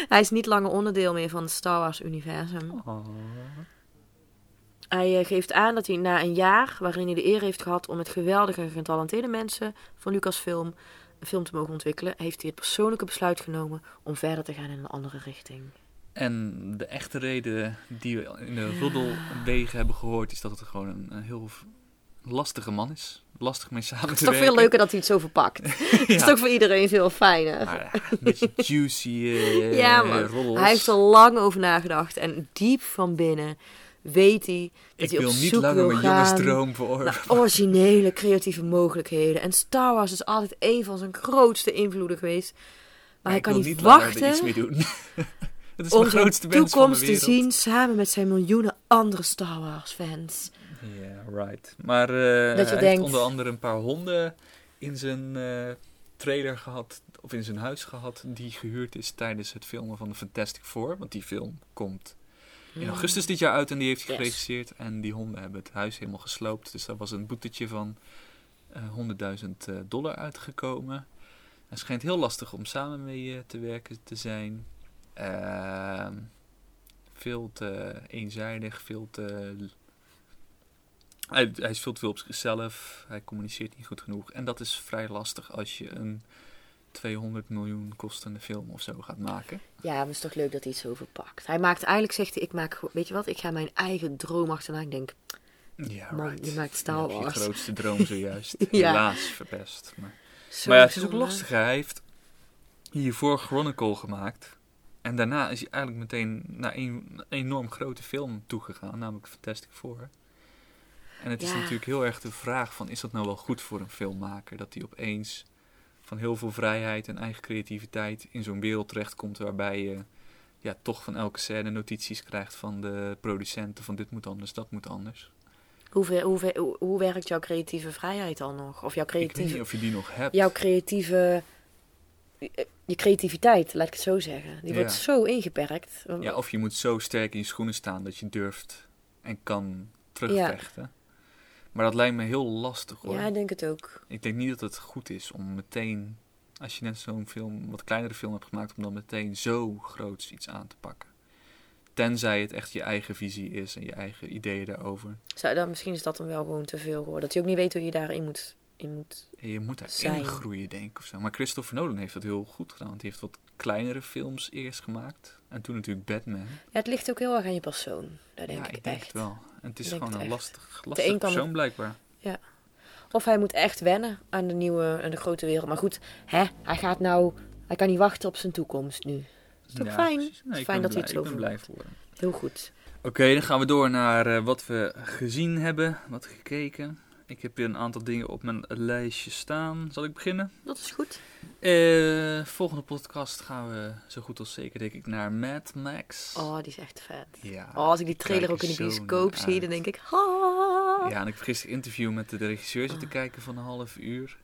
Hij is niet langer onderdeel meer van het Star Wars-universum. Oh. Hij eh, geeft aan dat hij na een jaar, waarin hij de eer heeft gehad om met geweldige en getalenteerde mensen van Lucasfilm een film te mogen ontwikkelen, heeft hij het persoonlijke besluit genomen om verder te gaan in een andere richting. En de echte reden die we in de roddelwegen hebben gehoord, is dat het gewoon een, een heel lastige man is. Lastig mee samen Het is toch werken. veel leuker dat hij het zo verpakt. Het is toch voor iedereen veel fijner. Maar, een beetje juicy eh Ja, man. roddels. Hij heeft er lang over nagedacht en diep van binnen weet hij dat Ik hij wil op niet zoek langer wil mijn gaan jongensdroom voor. naar originele creatieve mogelijkheden. En Star Wars is altijd een van zijn grootste invloeden geweest. Maar hij kan niet, niet langer er iets wachten mee doen. Het is grootste wens van de toekomst te zien samen met zijn miljoenen andere Star Wars fans. Ja, right. Maar Dat je hij denkt- heeft onder andere een paar honden in zijn eh, trailer gehad, of in zijn huis gehad, die gehuurd is tijdens het filmen van de Fantastic Four. Want die film komt in augustus dit jaar uit en die heeft hij Yes. geregisseerd. En die honden hebben het huis helemaal gesloopt. Dus daar was een boetetje van eh 100.000 eh, dollar uitgekomen. Het schijnt heel lastig om samen mee te werken te zijn. Ehm, veel te eenzijdig, veel te... Hij, hij is veel te veel op zichzelf, hij communiceert niet goed genoeg. En dat is vrij lastig als je een 200 miljoen kostende film of zo gaat maken. Ja, maar het is toch leuk dat hij het zo verpakt. Hij maakt eigenlijk, zegt hij, ik maak, weet je wat, ik ga mijn eigen droom achterna. Ik denk, Ja, Man, right. je maakt Star Wars. je grootste droom zojuist. Ja. Helaas verpest. Maar, maar ja, het is ook lastig. Hij heeft hiervoor Chronicle gemaakt. En daarna is hij eigenlijk meteen naar een enorm grote film toegegaan, namelijk Fantastic Four. En het is Ja. natuurlijk heel erg de vraag van, is dat nou wel goed voor een filmmaker? Dat hij opeens van heel veel vrijheid en eigen creativiteit in zo'n wereld terechtkomt waarbij je ja, toch van elke scène notities krijgt van de producenten van dit moet anders, dat moet anders. Hoe, hoe, ver- hoe, hoe werkt jouw creatieve vrijheid dan nog? Of jouw Ik weet niet creatieve, of je die nog hebt. jouw creatieve, je creativiteit, laat ik het zo zeggen. Die Ja. wordt zo ingeperkt. Ja, of je moet zo sterk in je schoenen staan dat je durft en kan terugvechten. Maar dat lijkt me heel lastig hoor. Ja, ik denk het ook. Ik denk niet dat het goed is om meteen, als je net zo'n film, wat kleinere film hebt gemaakt, om dan meteen zo groots iets aan te pakken. Tenzij het echt je eigen visie is en je eigen ideeën daarover. Zou, dan, misschien is dat dan wel gewoon te veel geworden. Dat je ook niet weet hoe je daarin moet. In moet. En je moet daarin groeien, denk ik. Of zo. Maar Christopher Nolan heeft dat heel goed gedaan. Want hij heeft wat kleinere films eerst gemaakt. En toen natuurlijk Batman. Ja, het ligt ook heel erg aan je persoon. Daar denk ja, ik, ik denk echt. het wel. En het is gewoon het een echt. lastig, lastig persoon blijkbaar. Of hij moet echt wennen aan de nieuwe, aan de grote wereld. Maar goed, hè, hij gaat nou, hij kan niet wachten op zijn toekomst nu. is toch fijn? Het is fijn dat hij het zo Ik ben blij voor hem. Heel goed. Oké, dan gaan we door naar eh, wat we gezien hebben, wat gekeken. Ik heb hier een aantal dingen op mijn lijstje staan. Zal ik beginnen? Dat is goed. Eh, volgende podcast gaan we zo goed als zeker, denk ik, naar Mad Max. Oh, die is echt vet. Ja. Oh, als ik die trailer ook in de bioscoop zie, dan denk ik... Ha! Ja, en ik een interview met de regisseur zitten Ah. kijken van een half uur.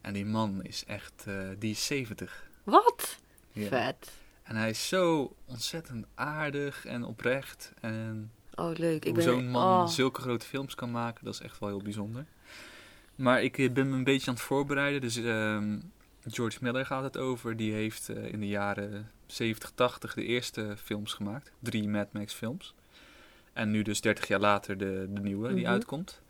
En die man is echt, eh, die is 70. Wat? Ja. Vet. En hij is zo ontzettend aardig en oprecht. En Oh, leuk. Ik hoe ben... zo'n man oh. zulke grote films kan maken, dat is echt wel heel bijzonder. Maar ik eh, ben me een beetje aan het voorbereiden. Dus ehm, George Miller gaat het over. Die heeft eh, in de jaren 70, 80 de eerste films gemaakt. Drie Mad Max films. En nu dus 30 jaar later de, de nieuwe die Mhm. uitkomt.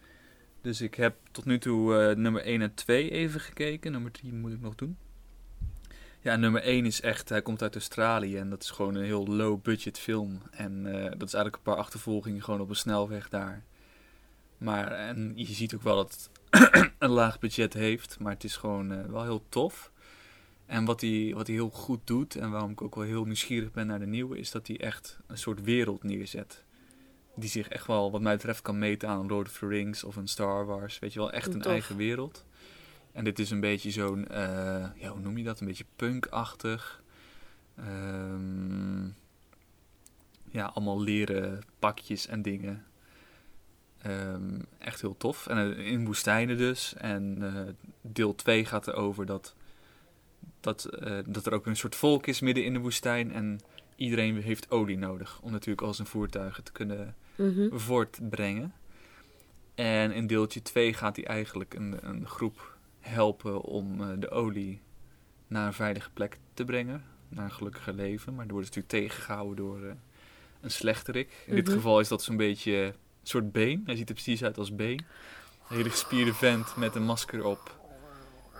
Dus ik heb tot nu toe eh, nummer 1 en 2 even gekeken. Nummer 3 moet ik nog doen. Ja, nummer 1 is echt, hij komt uit Australië en dat is gewoon een heel low budget film. En eh, dat is eigenlijk een paar achtervolgingen gewoon op een snelweg daar. Maar en je ziet ook wel dat een laag budget heeft. Maar het is gewoon eh, wel heel tof. En wat hij, wat hij heel goed doet, en waarom ik ook wel heel nieuwsgierig ben naar de nieuwe, is dat hij echt een soort wereld neerzet. Die zich echt wel, wat mij betreft, kan meten aan Lord of the Rings of een Star Wars. Weet je wel, echt een Tof. eigen wereld. En dit is een beetje zo'n, eh, ja, hoe noem je dat? Een beetje punkachtig. Ehm, ja, allemaal leren pakjes en dingen. Ehm, echt heel tof. En eh, in woestijnen dus. En eh, deel 2 gaat erover dat, dat, dat er ook een soort volk is midden in de woestijn. En iedereen heeft olie nodig om natuurlijk al zijn voertuigen te kunnen Mhm. voortbrengen. En in deeltje 2 gaat hij eigenlijk een, een groep helpen om eh, de olie naar een veilige plek te brengen. Naar een gelukkiger leven. Maar die wordt natuurlijk tegengehouden door eh, een slechterik. In dit Mhm. geval is dat zo'n beetje een soort been. Hij ziet er precies uit als been. Een hele gespierde vent met een masker op.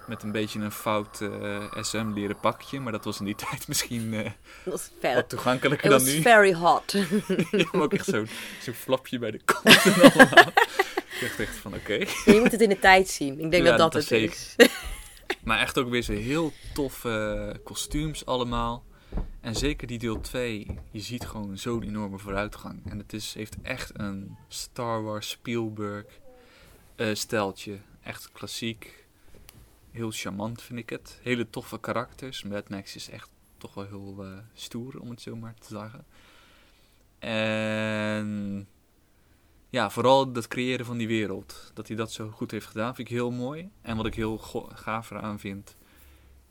Met een beetje een fout eh, SM-leren pakje. Maar dat was in die tijd misschien eh, Dat was wat toegankelijker dan was nu. very hot. Ja, maar ook echt zo'n zo'n flapje bij de kont en allemaal. Ik dacht echt van oké. je moet het in de tijd zien. Ik denk Ja, dat dat, dat het zeker. is. Maar echt ook weer zo heel toffe kostuums allemaal. En zeker die deel 2, je ziet gewoon zo'n enorme vooruitgang. En het is, heeft echt een Star Wars Spielberg eh steltje. Echt klassiek. Heel charmant vind ik het. Hele toffe karakters. Mad Max is echt toch wel heel eh, stoer, om het zo maar te zeggen. En ja, vooral dat creëren van die wereld. Dat hij dat zo goed heeft gedaan, vind ik heel mooi. En wat ik heel gaaf eraan vind,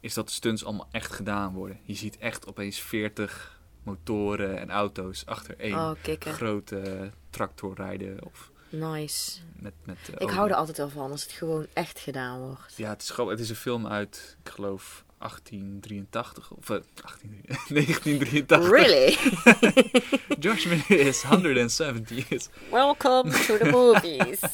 is dat de stunts allemaal echt gedaan worden. Je ziet echt opeens 40 motoren en auto's achter één Oh, grote tractor rijden. Of Nice. met, met eh, Ik hou er altijd wel van als het gewoon echt gedaan wordt. Ja, het is, het is een film uit, ik geloof, 1883. Of eh, 18, 1983. Really? George Miller is 170 years. Welcome to the movies.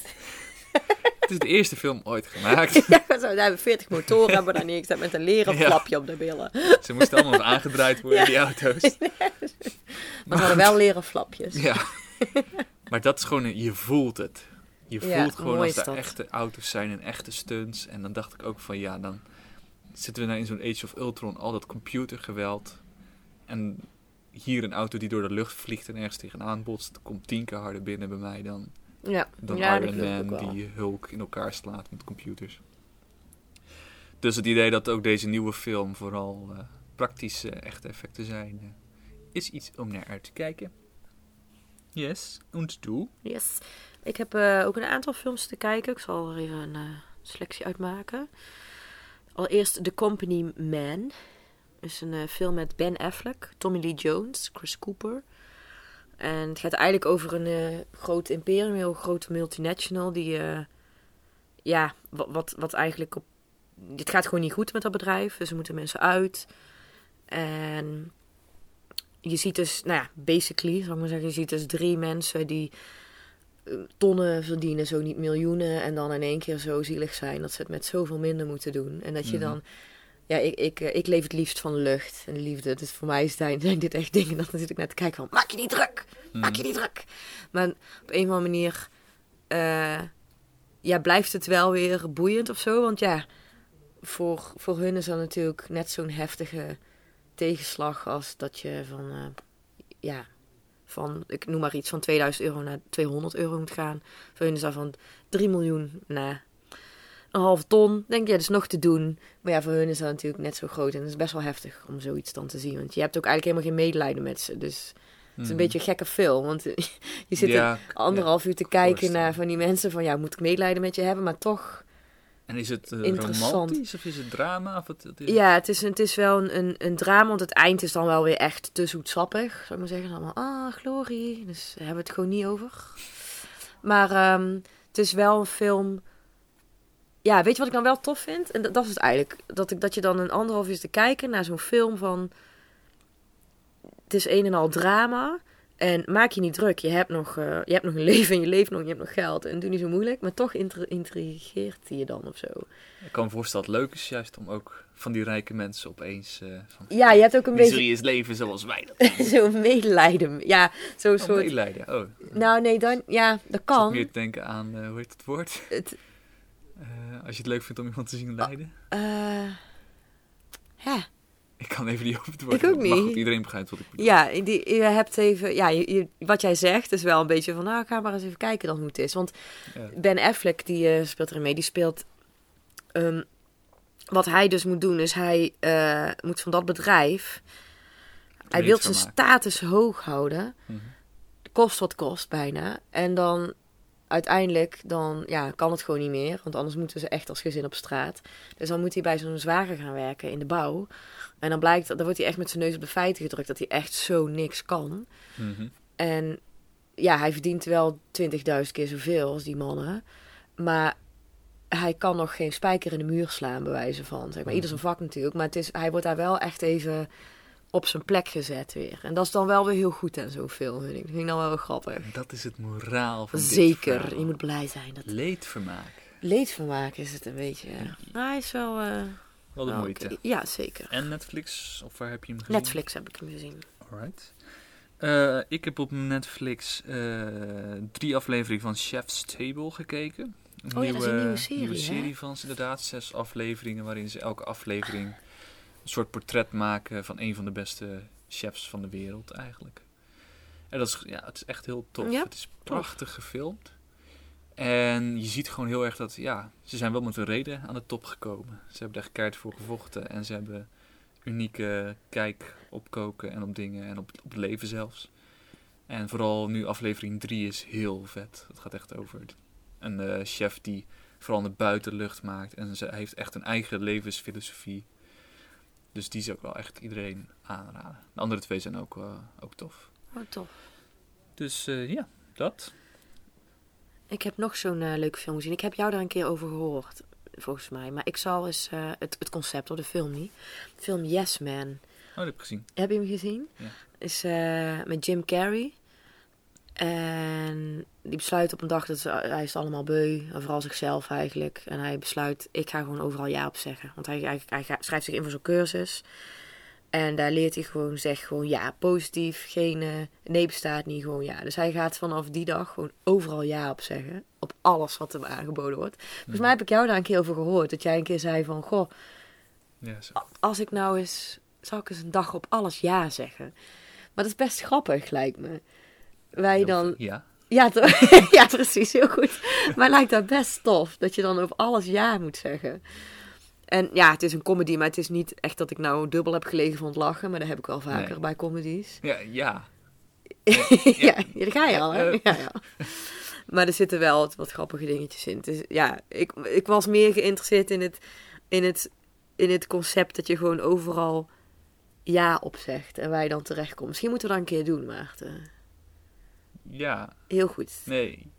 Het is de eerste film ooit gemaakt. ja, zo, daar hebben 40 motoren hebben we daar neergezet met een leren Ja. flapje op de billen. Ze moesten allemaal nog aangedraaid worden, die auto's. Maar ze hadden wel leren flapjes. Ja. Maar dat is gewoon, je voelt het. Je Ja, voelt gewoon als er dat. echte auto's zijn en echte stunts. En dan dacht ik ook van ja, dan zitten we nou in zo'n Age of Ultron, al dat computergeweld. En hier een auto die door de lucht vliegt en ergens tegenaan botst, komt tien keer harder binnen bij mij dan, Ja, dan ja Iron Man die Hulk in elkaar slaat met computers. Dus het idee dat ook deze nieuwe film vooral eh, praktische echte effecten zijn, eh, is iets om naar uit te kijken. Yes, und du? Yes. Ik heb eh, ook een aantal films te kijken. Ik zal er even een eh, selectie uitmaken. Allereerst The Company Man. is een eh, film met Ben Affleck, Tommy Lee Jones, Chris Cooper. En het gaat eigenlijk over een groot imperium, een heel grote multinational. Die, ja, wat, wat, wat eigenlijk op. Het gaat gewoon niet goed met dat bedrijf. Dus er moeten mensen uit. En je ziet dus, nou ja, basically, zal ik maar zeggen, je ziet dus drie mensen die eh, tonnen verdienen, zo niet miljoenen. En dan in één keer zo zielig zijn dat ze het met zoveel minder moeten doen. En dat je Mhm. dan, ja, ik, ik, eh, ik leef het liefst van lucht en liefde. Dus voor mij zijn, zijn dit echt dingen, dat dan zit ik naar te kijken van, maak je niet druk, maak je niet druk. Maar op een of andere manier, eh, ja, blijft het wel weer boeiend of zo. Want ja, voor, voor hun is dat natuurlijk net zo'n heftige tegenslag als dat je van, eh, ja, van, ik noem maar iets, van 2000 euro naar 200 euro moet gaan. Voor hun is dat van 3 miljoen naar een halve ton. Denk je, ja, dat is nog te doen. Maar ja, voor hun is dat natuurlijk net zo groot. En het is best wel heftig om zoiets dan te zien. Want je hebt ook eigenlijk helemaal geen medelijden met ze. Dus het is een beetje een gekke film. Want je zit. Ja, er anderhalf uur te kijken naar van die mensen van... Ja, moet ik medelijden met je hebben? Maar toch... En is het eh, romantisch of is het drama? Of het, het is... Ja, het is, het is wel een, een, een drama, want het eind is dan wel weer echt te zoetsappig. Zou ik maar zeggen. Allemaal, ah, glorie. Dus daar hebben we het gewoon niet over. Maar ehm, het is wel een film... Ja, weet je wat ik dan wel tof vind? En dat, dat is het eigenlijk. Dat, ik, dat je dan een anderhalf uur te kijken naar zo'n film van... Het is een en al drama. En maak je niet druk. Je hebt nog, eh, je hebt nog een leven en je leeft nog. Je hebt nog geld. En doe niet zo moeilijk. Maar toch intri- intrigeert hij je dan of zo. Ik kan me voorstellen dat het leuk is juist om ook van die rijke mensen opeens... eh van, Ja, je hebt ook een beetje... is leven zoals wij dat Zo'n medelijden. Ja, zo'n Oh, soort. medelijden. Oh, ik Nou, nee, dan. Ja, dat kan. meer te denken aan, eh, hoe heet het woord? Het, als je het leuk vindt om iemand te zien lijden. Eh, ja. Ik kan even niet over het woord. Ik ook Maar goed, niet. iedereen begrijpt wat ik bedoel. Ja, die, je hebt even, ja je, je- wat jij zegt is wel een beetje van, nou, ga maar eens even kijken dan hoe het is. Want Ja. Ben Affleck, die eh, speelt erin mee, die speelt... ehm, wat hij dus moet doen, is hij eh, moet van dat bedrijf... Hij wil zijn status hoog houden. Mhm. Kost wat kost bijna. En dan uiteindelijk dan, ja, kan het gewoon niet meer. Want anders moeten ze echt als gezin op straat. Dus dan moet hij bij zo'n zwager gaan werken in de bouw. En dan blijkt, dan wordt hij echt met zijn neus op de feiten gedrukt... dat hij echt zo niks kan. Mhm. En ja, hij verdient wel 20.000 keer zoveel als die mannen. Maar hij kan nog geen spijker in de muur slaan, bij wijze van. Zeg maar. Ieder zijn vak natuurlijk. Maar het is, hij wordt daar wel echt even op zijn plek gezet weer. En dat is dan wel weer heel goed zo'n film, vind ik. Dat vind ik dan wel heel grappig. Dat is het moraal van Zeker, je moet blij zijn. Dat Leedvermaak. leedvermaak is het een beetje. Maar hij is wel... eh, Wel de moeite. Ja, zeker. En Netflix? Of waar heb je hem gezien? Netflix heb ik hem gezien. Alright. Eh, ik heb op Netflix eh, drie afleveringen van Chef's Table gekeken. Een Oh ja, dat is een nieuwe serie, nieuwe serie van ze inderdaad. Zes afleveringen waarin ze elke aflevering soort portret maken van een van de beste chefs van de wereld eigenlijk. En dat is, ja, het is echt heel tof. Ja, het is prachtig gefilmd. En je ziet gewoon heel erg dat, ja, ze zijn wel met een reden aan de top gekomen. Ze hebben echt keihard voor gevochten en ze hebben unieke kijk op koken en op dingen en op, op het leven zelfs. En vooral nu aflevering 3 is heel vet. Het gaat echt over een eh, chef die vooral de buitenlucht maakt. En ze heeft echt een eigen levensfilosofie. Dus die zou ik wel echt iedereen aanraden. De andere twee zijn ook, eh, ook tof. Oh, tof. Dus eh, ja, dat. Ik heb nog zo'n eh, leuke film gezien. Ik heb jou daar een keer over gehoord, volgens mij. Maar ik zal eens het, het concept, of de film niet. De film Yes Man. Oh, dat heb ik gezien. Heb je hem gezien? Ja. Is met Jim Carrey. En die besluit op een dag dat ze, hij is allemaal beu. En vooral zichzelf eigenlijk. En hij besluit, ik ga gewoon overal ja op zeggen. Want hij, hij, hij gaat- schrijft zich in voor zo'n cursus. En daar leert hij gewoon, zegt gewoon ja, positief. Geen nee bestaat niet, gewoon ja. Dus hij gaat vanaf die dag gewoon overal ja op zeggen. Op alles wat hem aangeboden wordt. Volgens mij heb ik jou daar een keer over gehoord. Dat jij een keer zei van, goh, Ja, als ik nou eens, zou ik eens een dag op alles ja zeggen. Maar dat is best grappig, lijkt me. Wij dan, Ja. ja, precies, heel goed. Maar lijkt dat best tof, dat je dan over alles ja moet zeggen. En ja, het is een comedy, maar het is niet echt dat ik nou dubbel heb gelegen van het lachen. Maar dat heb ik wel vaker Nee. bij comedies. Ja, ja. ja, ja, daar ga je al, hè? Eh. Ja, ja. Maar er zitten wel wat, wat grappige dingetjes in. Dus ja, ik, ik was meer geïnteresseerd in het, in, het, in het concept dat je gewoon overal ja op zegt. En waar je dan terechtkomt. Misschien moeten we dat een keer doen, Maarten. Ja. Heel goed. Nee.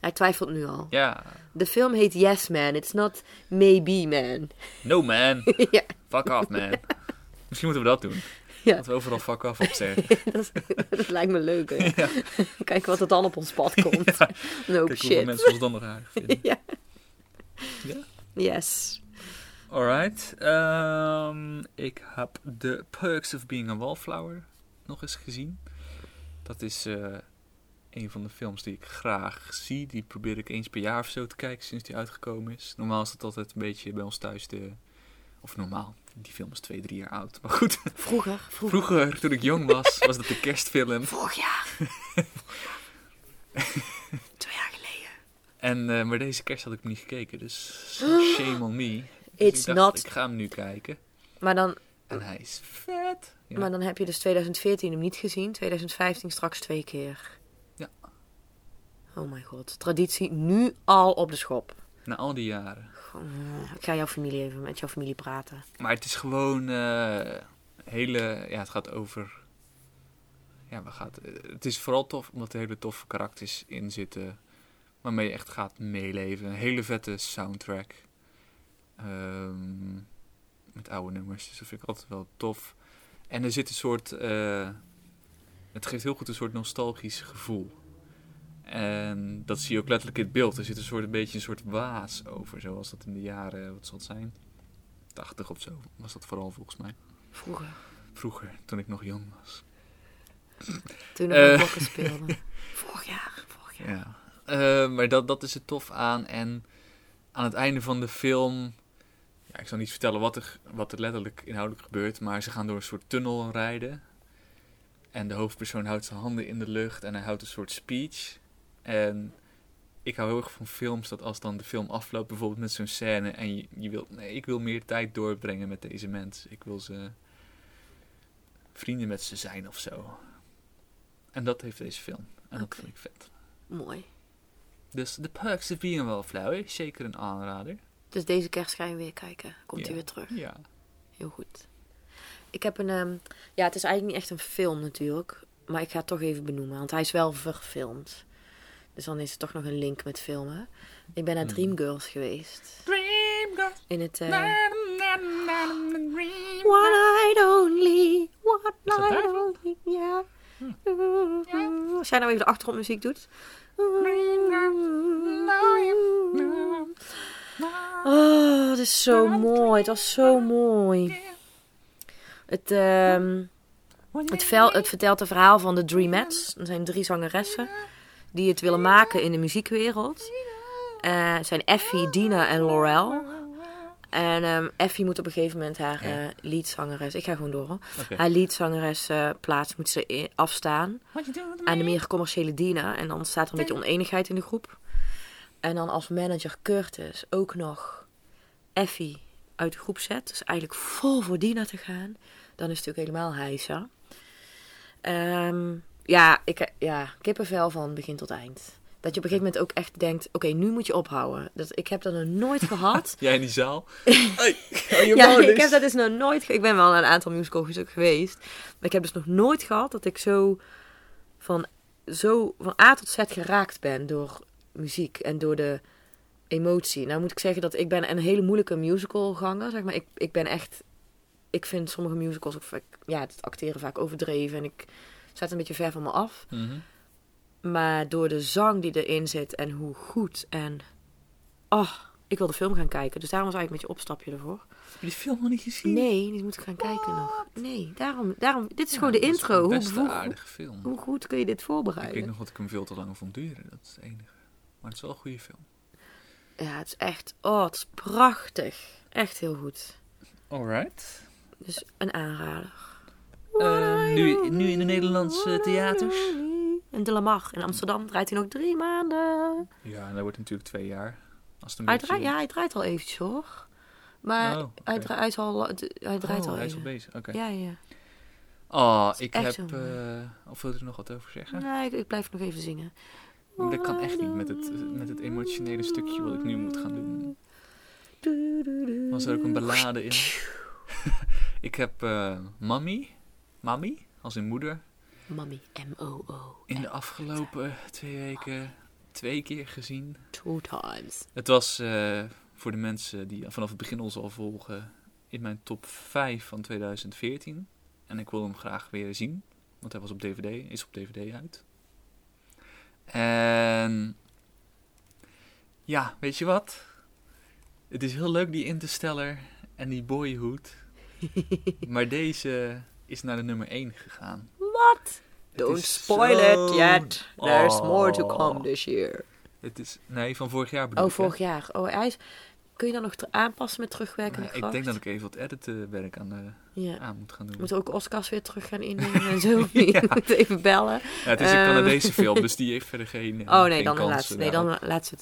Hij twijfelt nu al. Ja. De film heet Yes Man. It's not Maybe Man. No man. ja, Fuck off man. Misschien moeten we dat doen. Ja. Dat we overal fuck off op zeggen. dat, is- dat lijkt me leuk. Hè? Kijk wat er dan op ons pad komt. No Kijk hoeveel shit. mensen ons dan nog aardig vinden. ja. Ja? Yes. Alright. ehm, ik heb The Perks of Being a Wallflower nog eens gezien. Dat is eh, een van de films die ik graag zie. Die probeer ik eens per jaar of zo te kijken sinds die uitgekomen is. Normaal is dat altijd een beetje bij ons thuis de... Of normaal, die film is twee, drie jaar oud. Maar goed, Vroeger, vroeger. vroeger toen ik jong was, was dat de kerstfilm. Vorig jaar. Twee jaar geleden. En, eh, maar deze kerst had ik hem niet gekeken, dus shame on me. Dus It's ik dacht, not- ik ga hem nu kijken. Maar dan, En hij is Ja. maar dan heb je dus 2014 hem niet gezien. 2015 straks twee keer. Ja. Oh mijn god. Traditie nu al op de schop. Na al die jaren. Ik ga jouw familie even met jouw familie praten. Maar het is gewoon eh, hele. Ja, het gaat over. Ja, waar gaat, het is vooral tof omdat er hele toffe karakters in zitten. Waarmee je echt gaat meeleven. Een hele vette soundtrack. Ehm, met oude nummers. Dus dat vind ik altijd wel tof. En er zit een soort. eh, het geeft heel goed een soort nostalgisch gevoel. En dat zie je ook letterlijk in het beeld. Er zit een soort een beetje een soort waas over. Zoals dat in de jaren, wat zal het zijn? 80 of zo was dat vooral volgens mij. Vroeger. Vroeger, toen ik nog jong was. Toen nog Eh. uh, blokken speelden. Vorig jaar. Vorig jaar. Ja. Eh, maar dat, dat is er tof aan. En aan het einde van de film... Ja, ik zal niet vertellen wat er, wat er letterlijk inhoudelijk gebeurt, maar ze gaan door een soort tunnel rijden. En de hoofdpersoon houdt zijn handen in de lucht en hij houdt een soort speech. En ik hou heel erg van films dat als dan de film afloopt, bijvoorbeeld met zo'n scène, en je, je wilt, nee, ik wil meer tijd doorbrengen met deze mensen. Ik wil ze vrienden met ze zijn of zo. En dat heeft deze film. En dat vind ik vet. Mooi. Dus The Perks of Being a Wallflower, zeker een aanrader. Dus deze kerst ga je weer kijken. Komt Ja. hij weer terug. Ja. Heel goed. Ik heb een... ehm, ja, het is eigenlijk niet echt een film natuurlijk. Maar ik ga het toch even benoemen. Want hij is wel verfilmd. Dus dan is er toch nog een link met filmen. Ik ben naar Hmm. Dreamgirls geweest. Dreamgirls. In het... dream. One night only. One night only. Ja. Als jij nou even de achtergrondmuziek doet. Oh, het is zo mooi. Het was zo mooi. Het, ehm, het, vel, het vertelt het verhaal van de Dreamettes. Er zijn drie zangeressen die het willen maken in de muziekwereld. Eh, het zijn Effie, Dina en Laurel. En ehm, Effie moet op een gegeven moment haar leadzangeres... Ik ga gewoon door hoor. Haar leadzangeres eh, plaats moet ze afstaan aan de meer commerciële Dina. En dan staat er een beetje oneenigheid in de groep. En dan als manager Curtis ook nog Effie uit de groep zet. Dus eigenlijk vol voor Dina te gaan. Dan is het natuurlijk helemaal heisa. Ehm, ja, ik, ja, kippenvel van begin tot eind. Dat je op een gegeven moment ook echt denkt... Oké, nu moet je ophouden. Dat, ik heb dat nog nooit gehad. Jij in die zaal? Hey, Ja, ik heb dat dus nog nooit... Ik ben wel naar een aantal musicals ook geweest. Maar ik heb dus nog nooit gehad dat ik zo van, zo van A tot Z geraakt ben door muziek en door de emotie. Nou moet ik zeggen dat ik ben een hele moeilijke musicalganger. Zeg maar. ik, ik ben echt... Ik vind sommige musicals ook... vaak- Ja, het acteren vaak overdreven. En ik zet een beetje ver van me af. Mhm. Maar door de zang die erin zit en hoe goed en... Oh, ik wil de film gaan kijken. Dus daarom was eigenlijk een beetje opstapje ervoor. Heb je die film nog niet gezien? Nee, die moet ik gaan kijken nog. Nee, daarom, daarom, dit is Ja, gewoon de dat is intro. Hoe, hoe, aardige film. hoe goed kun je dit Ik voorbereiden? weet nog dat ik hem veel te lang vond duren. Dat is het enige. Maar het is wel een goede film. Ja, het is echt, oh, het is prachtig. Echt heel goed. Alright. Dus een aanrader. nu, nu in de Nederlandse theaters? In De Lamar in Amsterdam draait hij nog drie maanden. Ja, en dat wordt natuurlijk twee jaar. Als het een Hij draait, ja, hij draait al eventjes hoor. Maar Oh, hij, dra- hij, is al, hij draait Oh, al hij is al bezig. Oké. Ja, ja. Oh, ik heb... mooi. eh of wil je er nog wat over zeggen? Nee, ik, ik blijf nog even zingen. Dat kan echt niet met het, met het emotionele stukje wat ik nu moet gaan doen. Was er ook een ballade in? ik heb eh Mami, Mami, als in moeder, Mami, M-O-O. in de afgelopen twee weken twee keer gezien. Two times. Het was eh, voor de mensen die vanaf het begin ons al volgen in mijn top 5 van 2014. En ik wil hem graag weer zien, want hij was op DVD, is op DVD uit. En ja, weet je wat? Het is heel leuk die Interstellar en die Boyhood. maar deze is naar de nummer 1 gegaan. What? Het Don't spoil it yet. There's more to Oh. come this year. Het is, nee, van vorig jaar bedoel Oh, ik, hè? vorig jaar. Oh, hij is... Kun je dan nog aanpassen met terugwerkende Nee, kracht? ik denk dat ik even wat editenwerk aan, Ja. aan moet gaan doen. Moeten ook Oscars weer terug gaan innemen en zo? Je moet even bellen. Ja, het is een Ehm. Canadese film, dus die heeft verder geen. eh, Oh nee, geen dan kansen laat ze. Nee, dan laat.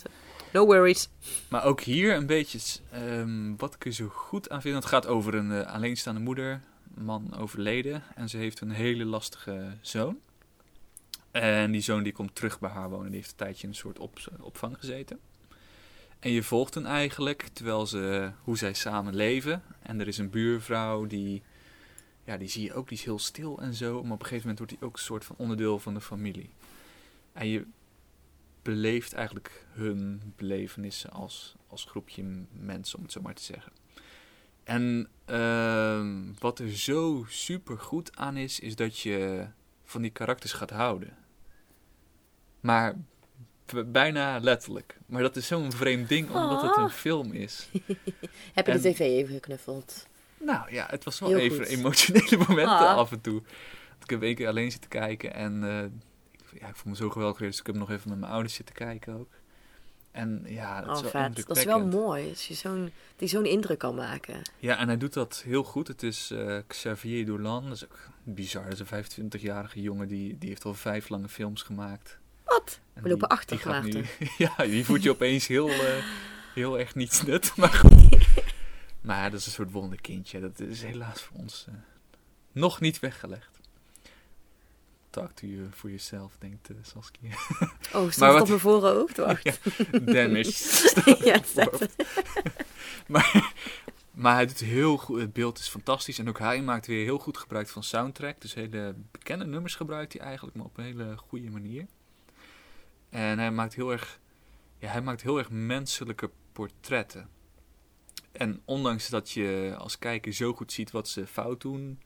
No worries. Maar ook hier een beetje. ehm, wat ik er zo goed aan vind. Het gaat over een eh, alleenstaande moeder. Man overleden. En ze heeft een hele lastige zoon. En die zoon die komt terug bij haar wonen. Die heeft een tijdje in een soort op, opvang gezeten. En je volgt hen eigenlijk terwijl ze, hoe zij samen leven. En er is een buurvrouw die, ja, die zie je ook, die is heel stil en zo. Maar op een gegeven moment wordt die ook een soort van onderdeel van de familie. En je beleeft eigenlijk hun belevenissen als, als groepje mensen, om het zo maar te zeggen. En ehm, wat er zo super goed aan is, is dat je van die karakters gaat houden. Maar bijna letterlijk. Maar dat is zo'n vreemd ding, omdat het een Oh. film is. Heb je En- de tv even geknuffeld? Nou ja, het was wel Heel even goed. emotionele momenten Ah. af en toe. Ik heb één keer alleen zitten kijken en eh, ik, ja, ik voel me zo geweldig weer. Dus ik heb nog even met mijn ouders zitten kijken ook. En ja, dat Oh, is wel. Dat is wel mooi. Als je zo'n, die zo'n indruk kan maken. Ja, en hij doet dat heel goed. Het is eh, Xavier Dolan. Dat is ook bizar. Dat is een 25-jarige jongen. Die, die heeft al vijf lange films gemaakt. Wat? We lopen die- achter, die gaat nu- Maarten. Ja, die voelt je opeens heel, eh, heel echt niets nut. Maar goed. Maar dat is een soort wonderkindje. Dat is helaas voor ons eh, nog niet weggelegd. Talk to you for yourself, denkt uh, Saskia. Oh, stond Maar wat- op mijn voorhoofd? Wacht. Damage. ja, staat. Maar, maar hij doet heel goed. Het beeld is fantastisch. En ook hij maakt weer heel goed gebruik van soundtrack. Dus hele bekende nummers gebruikt hij eigenlijk, maar op een hele goede manier. En hij maakt heel erg, ja, hij maakt heel erg menselijke portretten. En ondanks dat je als kijker zo goed ziet wat ze fout doen,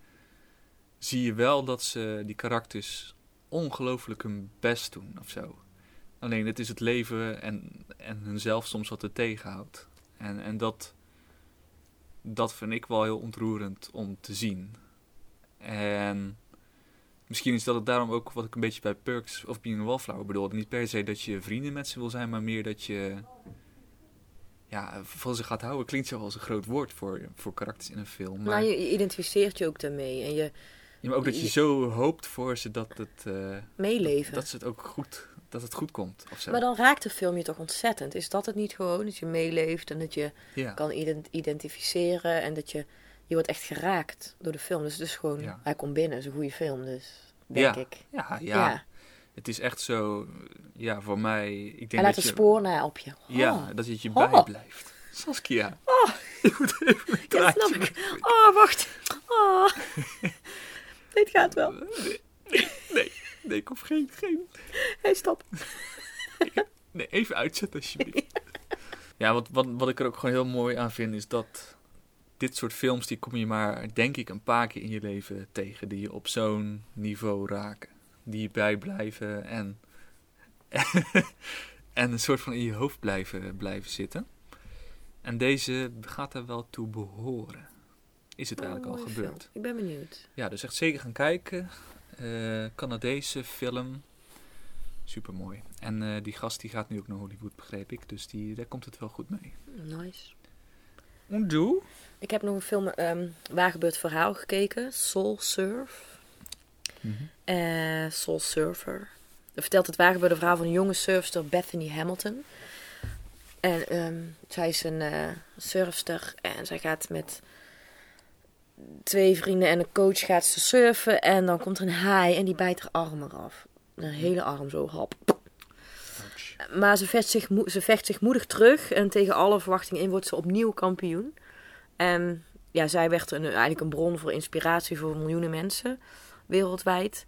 zie je wel dat ze die karakters ongelooflijk hun best doen of zo. Alleen het is het leven en, en hunzelf soms wat er tegenhoudt. En, en dat, dat vind ik wel heel ontroerend om te zien. En misschien is dat het daarom ook wat ik een beetje bij Perks of Being a Wallflower bedoelde. Niet per se dat je vrienden met ze wil zijn, maar meer dat je ja, van ze gaat houden. Klinkt zo als een groot woord voor, voor karakters in een film. Maar, Nou, je, je identificeert je ook daarmee. En je ja, maar ook dat je je- zo hoopt voor ze dat het, eh, meeleven. dat ze het ook goed, dat het goed komt. Of zo. Maar dan raakt de film je toch ontzettend. Is dat het niet gewoon? Dat je meeleeft en dat je ja. kan ident- identificeren. En dat je, je wordt echt geraakt door de film. Dus het is gewoon, Ja. hij komt binnen. Het is een goede film dus. Denk ja. ik. Ja, ja, Het is echt zo, ja, voor mij. Ik denk Hij laat dat een je, spoor na op je. Ja, Oh, dat het je Oh. bijblijft. Saskia. je moet even een ja, snap ik. Oh, wacht. Oh. Dit gaat wel. Nee, nee, ik hoef geen, geen. Hey, stop. Nee, even uitzetten alsjeblieft. Ja, wat, wat, wat ik er ook gewoon heel mooi aan vind is dat dit soort films, die kom je maar, denk ik, een paar keer in je leven tegen. Die je op zo'n niveau raken. Die je bijblijven en, en een soort van in je hoofd blijven, blijven zitten. En deze gaat er wel toe behoren. Is het eigenlijk al gebeurd. film. Ik ben benieuwd. Ja, dus echt zeker gaan kijken. Eh, Canadese film. Super mooi. En eh, die gast die gaat nu ook naar Hollywood, begreep ik. Dus die, daar komt het wel goed mee. Nice. En doe? Ik heb nog een film, ehm Waar gebeurt verhaal gekeken. Soul Surf. Eh, Soul Surfer. Dat vertelt het waargebeurde verhaal van een jonge surfster Bethany Hamilton. En ehm, zij is een eh, surfster en zij gaat met twee vrienden en een coach gaat ze surfen. En dan komt er een haai en die bijt haar arm eraf. Een hele arm zo, hap. Maar ze vecht, zich, ze vecht zich moedig terug en tegen alle verwachtingen in wordt ze opnieuw kampioen. En ja, zij werd een, eigenlijk een bron voor inspiratie voor miljoenen mensen wereldwijd.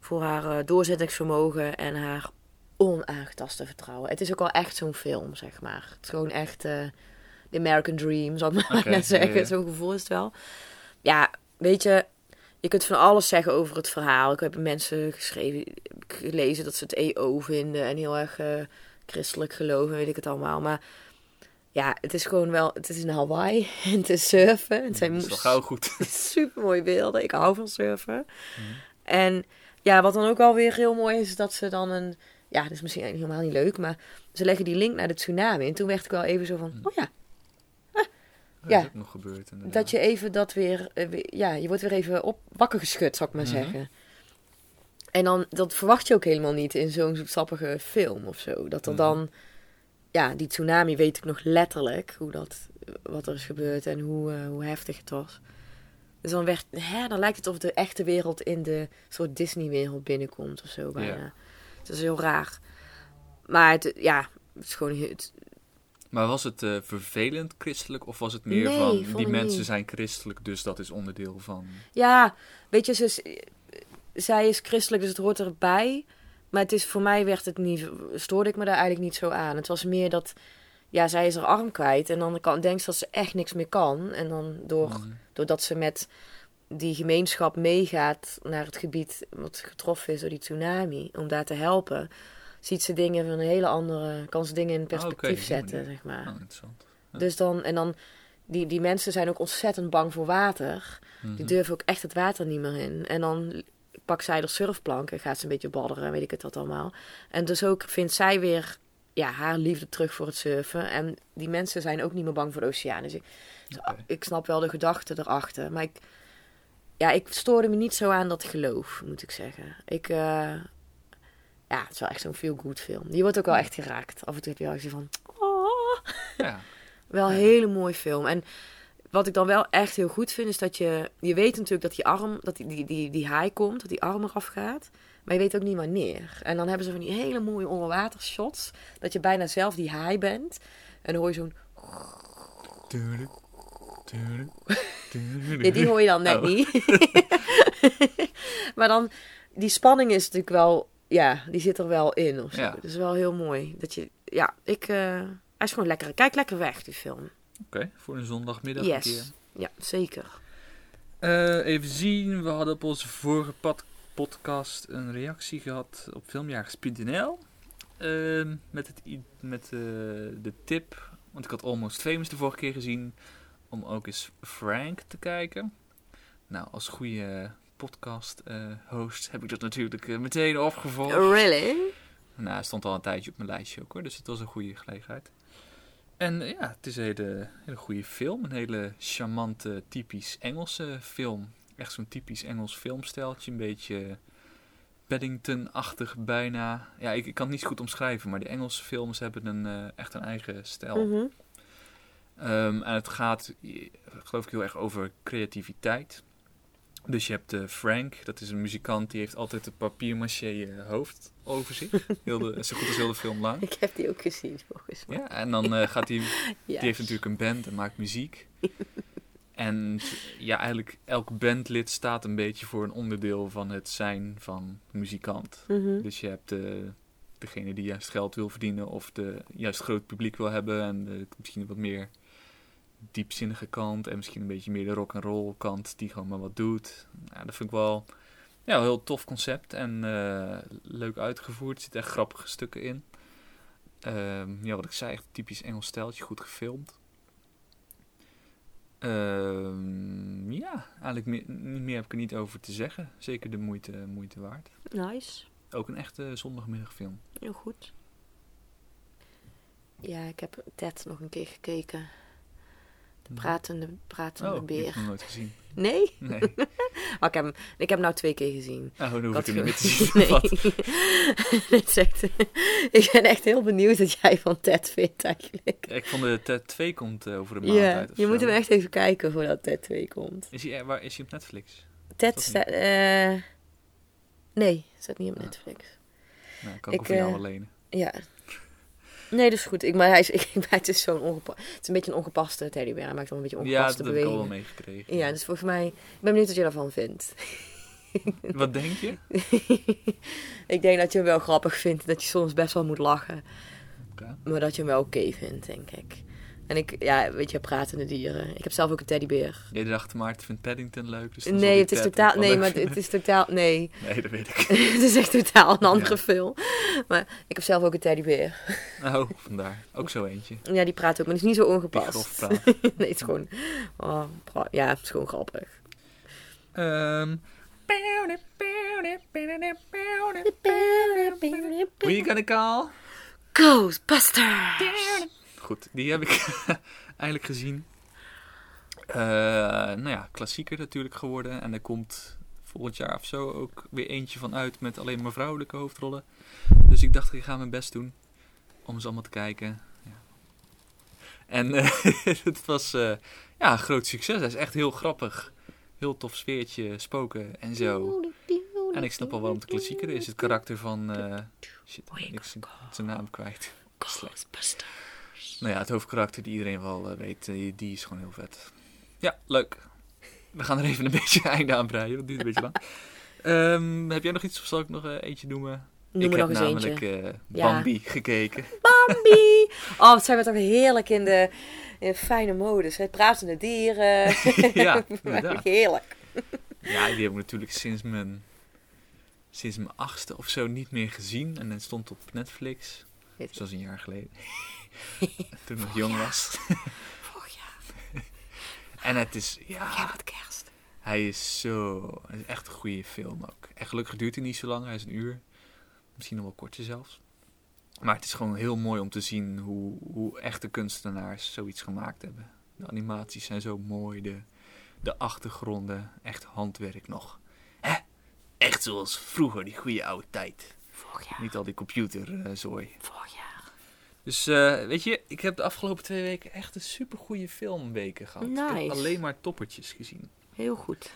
Voor haar eh, doorzettingsvermogen en haar onaangetaste vertrouwen. Het is ook wel echt zo'n film, zeg maar. Het is gewoon echt eh de American Dream, zou ik maar net zeggen. Zo'n gevoel is het wel. Ja, weet je, je kunt van alles zeggen over het verhaal. Ik heb mensen geschreven, gelezen dat ze het EO vinden en heel erg eh, christelijk geloven, weet ik het allemaal. Maar ja, het is gewoon wel, het is in Hawaii en is surfen. Het zijn is wel gauw goed. super mooie beelden. Ik hou van surfen. En ja, wat dan ook wel weer heel mooi is, is dat ze dan een. Ja, dat is misschien helemaal niet leuk, maar ze leggen die link naar de tsunami. En toen werd ik wel even zo van, oh ja, Dat Ja. is nog gebeurd. inderdaad. dat je even dat weer, eh, weer- ja, je wordt weer even op wakker geschud, zou ik maar Mhm. zeggen. En dan, dat verwacht je ook helemaal niet in zo'n zoetsappige film of zo. Dat er Mhm. dan, ja, die tsunami weet ik nog letterlijk, hoe dat, wat er is gebeurd en hoe, eh, hoe heftig het was. Dus dan, werd, hè, dan lijkt het of de echte wereld in de soort Disney-wereld binnenkomt of zo bijna. Ja. Het is heel raar. Maar het, ja, het is gewoon... Het, Maar was het eh, vervelend christelijk? Of was het meer Nee, van, die mensen niet. zijn christelijk, dus dat is onderdeel van... Ja, weet je, ze zij is christelijk, dus het hoort erbij. Maar het is, voor mij werd het niet, stoorde ik me daar eigenlijk niet zo aan. Het was meer dat, ja, zij is haar arm kwijt. En dan kan, denkt ze dat ze echt niks meer kan. En dan door, Mhm. doordat ze met die gemeenschap meegaat naar het gebied wat getroffen is door die tsunami, om daar te helpen, ziet ze dingen van een hele andere, kan ze dingen in perspectief zetten, zeg maar. Oh, interessant. Ja. Dus dan, en dan, die, die mensen zijn ook ontzettend bang voor water. Die Mhm. durven ook echt het water niet meer in. En dan pakt zij de surfplank en gaat ze een beetje badderen en weet ik het wat allemaal. En dus ook vindt zij weer ja, haar liefde terug voor het surfen. En die mensen zijn ook niet meer bang voor de oceaan. Dus ik, snap wel de gedachte erachter. Maar ik, ja, ik stoorde me niet zo aan dat geloof, moet ik zeggen. Ik, eh, ja, het is wel echt zo'n feel-good film. Die wordt ook wel echt geraakt. Af en toe heb je wel van, oh. Ja. Wel een hele mooie film. En wat ik dan wel echt heel goed vind, is dat je... Je weet natuurlijk dat die arm, dat die, die, die, die haai komt, dat die arm eraf gaat. Maar je weet ook niet wanneer. En dan hebben ze van die hele mooie onderwatershots. Dat je bijna zelf die haai bent. En dan hoor je zo'n... Tuurlijk. Tuurlijk. Tuurlijk. Die hoor je dan net Oh. niet. maar dan, die spanning is natuurlijk wel... Ja, die zit er wel in of zo. Ja. Dat is wel heel mooi. Dat je... Ja, ik... eh, hij is gewoon lekker. Kijk lekker weg, die film. Oké, voor een zondagmiddag een keer. Yes. Ja, zeker. Eh, even zien, we hadden op onze vorige pod- podcast een reactie gehad op filmjagers.nl. Ehm, met het, met eh, de tip, want ik had Almost Famous de vorige keer gezien, om ook eens Frank te kijken. Nou, als goede podcast eh, host heb ik dat natuurlijk meteen opgevolgd. Really? Nou, hij stond al een tijdje op mijn lijstje ook hoor, dus het was een goede gelegenheid. En ja, het is een hele, hele goede film. Een hele charmante, typisch Engelse film. Echt zo'n typisch Engels filmstijltje. Een beetje Paddington-achtig bijna. Ja, ik, ik kan het niet goed omschrijven, maar de Engelse films hebben een, eh, echt een eigen stijl. Mhm. Ehm, en het gaat, eh, geloof ik, heel erg over creativiteit. Dus je hebt eh, Frank, dat is een muzikant, die heeft altijd een papier-maché eh, hoofd over zich. Heel de, zo goed als heel de film lang. Ik heb die ook gezien, volgens mij. Ja, en dan eh, gaat hij, Ja. die heeft natuurlijk een band en maakt muziek. En ja, eigenlijk elk bandlid staat een beetje voor een onderdeel van het zijn van muzikant. Mhm. Dus je hebt eh, degene die juist geld wil verdienen of de juist groot publiek wil hebben en misschien wat meer diepzinnige kant en misschien een beetje meer de rock and roll kant die gewoon maar wat doet. Nou, dat vind ik wel ja, een heel tof concept en eh, leuk uitgevoerd. Er zitten echt grappige stukken in. Ehm, ja, wat ik zei, echt typisch Engels stijltje, goed gefilmd. Ehm, ja, eigenlijk meer, meer heb ik er niet over te zeggen. Zeker de moeite, moeite waard. Nice. Ook een echte zondagmiddagfilm. Heel goed. Ja, ik heb Ted nog een keer gekeken. De pratende, pratende oh, heb ik beer. nog nooit gezien. Nee? Nee. Maar ik heb hem, ik heb hem nou twee keer gezien. Oh, dan hoef ik hem niet te zien. Nee. Echt- ik ben echt heel benieuwd wat jij van Ted vindt eigenlijk. Ik vond de TED 2 komt eh, over een maand Ja, uit. je zo. moet hem echt even kijken voordat Ted 2 komt. Is hij, er- waar is hij op Netflix? Ted staat... eh nee, staat niet op Ah. Netflix. Nou, kan ik, Ik, hem jou eh, lenen. Ja. Nee, dat is goed. Ik, maar hij is, ik, maar het is zo'n het is een beetje een ongepaste teddybeer. Hij maakt wel een beetje Ja, ongepaste dat heb ik al wel bewegingen. meegekregen. Ja, dus volgens mij... Ik ben benieuwd wat je daarvan vindt. Wat denk je? ik denk dat je hem wel grappig vindt. Dat je soms best wel moet lachen. Maar dat je hem wel oké vindt, denk ik. En ik, ja, weet je, pratende dieren. Ik heb zelf ook een teddybeer. Jij dacht, Maarten vindt Paddington leuk. Dus Nee, het is totaal... Nee, leuk maar het is totaal... Nee, Nee, dat weet ik. het is echt totaal een andere Ja. film. Maar ik heb zelf ook een teddybeer. Oh, vandaar. Ook zo eentje. Ja, die praat ook, maar die is niet zo ongepast. nee, het is gewoon... Oh, ja, het is gewoon grappig. Ehm. Who you gonna call? Ghostbusters! Goed, die heb ik eigenlijk gezien. Eh, nou ja, klassieker natuurlijk geworden. En er komt volgend jaar of zo ook weer eentje van uit met alleen maar vrouwelijke hoofdrollen. Dus ik dacht, ik ga mijn best doen om ze allemaal te kijken. Ja. En eh, het was eh, ja, een groot succes. Hij is echt heel grappig. Heel tof sfeertje, spoken en zo. En ik snap al waarom het klassieker is. Het karakter van... shit, ik zijn naam kwijt. Ghostbusters. Nou ja, het hoofdkarakter die iedereen wel eh, weet, eh, die is gewoon heel vet. Ja, leuk. We gaan er even een beetje einde aan breien, want het duurt een beetje lang. Ehm, heb jij nog iets of zal ik nog eh, eentje noemen? Noem ik nog heb eens namelijk eh, Ja. Bambi gekeken. Bambi! Oh, wat zijn we toch heerlijk in de, in fijne modus. Het pratende dieren. ja, inderdaad. heerlijk. Ja, die heb ik natuurlijk sinds mijn, sinds mijn achtste of zo niet meer gezien. En het stond op Netflix. Weet. Zoals een jaar geleden. Toen ik nog jong was. Vorig jaar. En het is, ja... Wat kerst. Hij is zo. Het is echt een goede film ook. En gelukkig duurt hij niet zo lang. Hij is een uur. Misschien nog wel korter zelfs. Maar het is gewoon heel mooi om te zien hoe, hoe echte kunstenaars zoiets gemaakt hebben. De animaties zijn zo mooi, de, de achtergronden, echt handwerk nog. Hè? Echt zoals vroeger, die goede oude tijd. Vorig jaar. Niet al die computerzooi. Vorig jaar. Dus eh, weet je, ik heb de afgelopen twee weken echt een super goede filmweken gehad. Ik heb Nice. alleen maar toppertjes gezien. Heel goed.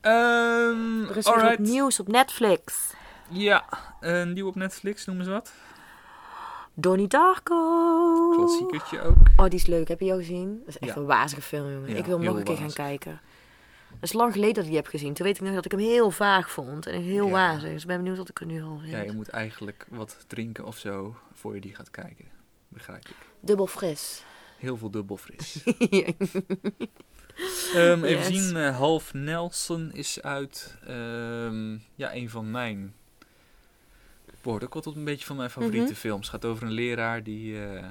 Ehm Er is weer alright. nieuws op Netflix. Ja, een nieuw op Netflix, noemen ze wat. Donnie Darko. Klassiekertje ook. Oh, die is leuk. Heb je jou gezien? Dat is echt Ja. een wazige film, jongen. Ja, ik wil nog een keer gaan kijken. Het is lang geleden dat ik die heb gezien. Toen weet ik nog dat ik hem heel vaag vond. En heel Ja. wazig. Dus ik ben benieuwd wat ik er nu al vind. Ja, je moet eigenlijk wat drinken of zo voor je die gaat kijken. Begrijp ik. Dubbel fris. Heel veel dubbel fris. Ehm, even Yes. zien, eh, Half Nelson is uit. Ehm, ja, een van mijn. Wordt ook wel tot een beetje van mijn favoriete Mhm. films. Het gaat over een leraar die. eh,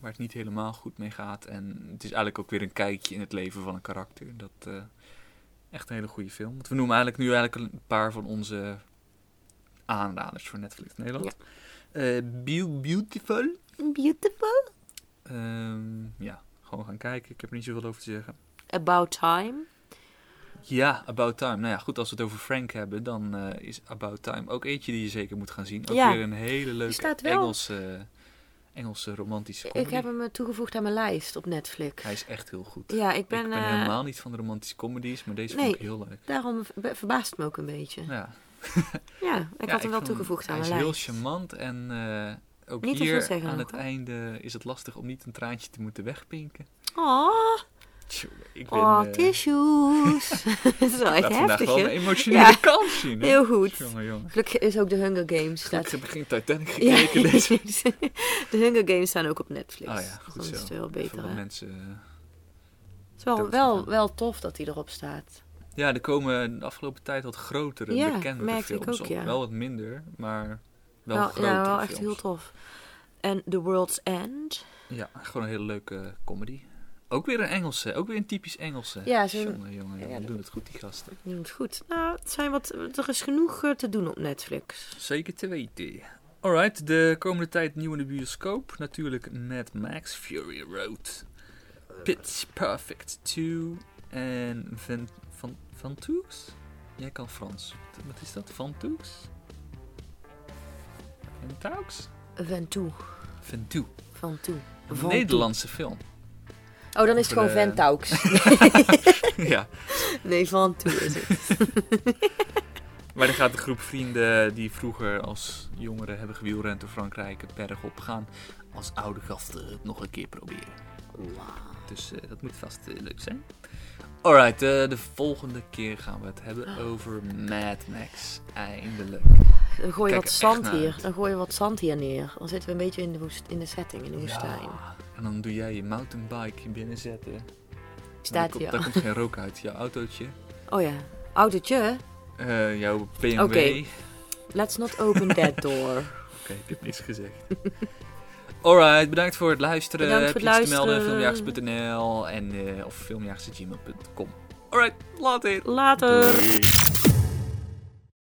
waar het niet helemaal goed mee gaat. En het is eigenlijk ook weer een kijkje in het leven van een karakter. Dat. eh, echt een hele goede film. Want we noemen eigenlijk nu eigenlijk een paar van onze aanraders voor Netflix Nederland. Eh, Beau- Beautiful. Beautiful. Ehm, ja, gewoon gaan kijken. Ik heb er niet zoveel over te zeggen. About Time. Ja, About Time. Nou ja, goed, als we het over Frank hebben, dan eh, is About Time ook eentje die je zeker moet gaan zien. Ook Ja. weer een hele leuke Engelse, Engelse romantische comedy. Ik heb hem eh, toegevoegd aan mijn lijst op Netflix. Hij is echt heel goed. Ja, ik ben... ik ben eh, helemaal niet van de romantische comedies, maar deze nee. vond ik heel leuk. Daarom ver- verbaast het me ook een beetje. Ja, Ja, ik Ja, had hem wel toegevoegd aan Hij mijn is lijst. heel charmant en eh, ook Niet hier aan ook, het hoor. einde is het lastig om niet een traantje te moeten wegpinken. Oh, ik ben, oh eh, tissues. Het is wel echt heftig, wel een emotionele Ja. kant zien. hè? Heel goed. Jongen, jongen. Gelukkig is ook de Hunger Games. Staat... ik heb geen Titanic Ja, gekeken. deze. de Hunger Games staan ook op Netflix. Ah ja, goed zo. is het wel beter, hè? mensen... eh, Het is wel, wel, wel tof dat hij erop staat. Ja, er komen de afgelopen tijd wat grotere, Ja, bekendere merkte ik films ook, op. ja. Wel wat minder, maar wel Wel, grotere ja, wel echt films. heel tof. En The World's End. Ja, gewoon een hele leuke comedy. Ook weer een Engelse, ook weer een typisch Engelse. Ja, zo'n- jongen, jongen, doen het goed die gasten. Doet het goed. Nou, het zijn wat, er is genoeg eh, te doen op Netflix. Zeker te weten. Alright, de komende tijd nieuw in de bioscoop. Natuurlijk Mad Max, Fury Road, Pitch Perfect 2 en Van, van, Van Toeks? Jij kan Frans. Wat is dat? Van Toeks? Van Toeks? Van Toe. Van toe. Een Van Nederlandse film. Oh, dan is het gewoon Ventaux. ja, nee, van toe is het. maar dan gaat de groep vrienden die vroeger als jongeren hebben gewielrend door Frankrijk het berg op gaan. Als oude gasten het nog een keer proberen. Dus eh, dat moet vast eh, leuk zijn. Alright, eh, de volgende keer gaan we het hebben over Mad Max. Eindelijk. Dan gooi je Kijk wat zand hier. Dan gooi je wat zand hier neer. Dan zitten we een beetje in de, woest, in de setting, in de woestijn. Ja, en dan doe jij je mountainbike binnenzetten. Staat hier. komt, daar komt geen rook uit. Jouw autootje. Oh ja, autootje. eh, jouw BMW. Oké. Oké, Let's not open that door. ik heb niks gezegd. Alright, bedankt voor het luisteren. Bedankt voor Heb het je iets te melden? luisteren. Filmjagers.nl en, eh, of filmjagers.gmail.com. Alright, later. Later. Doei.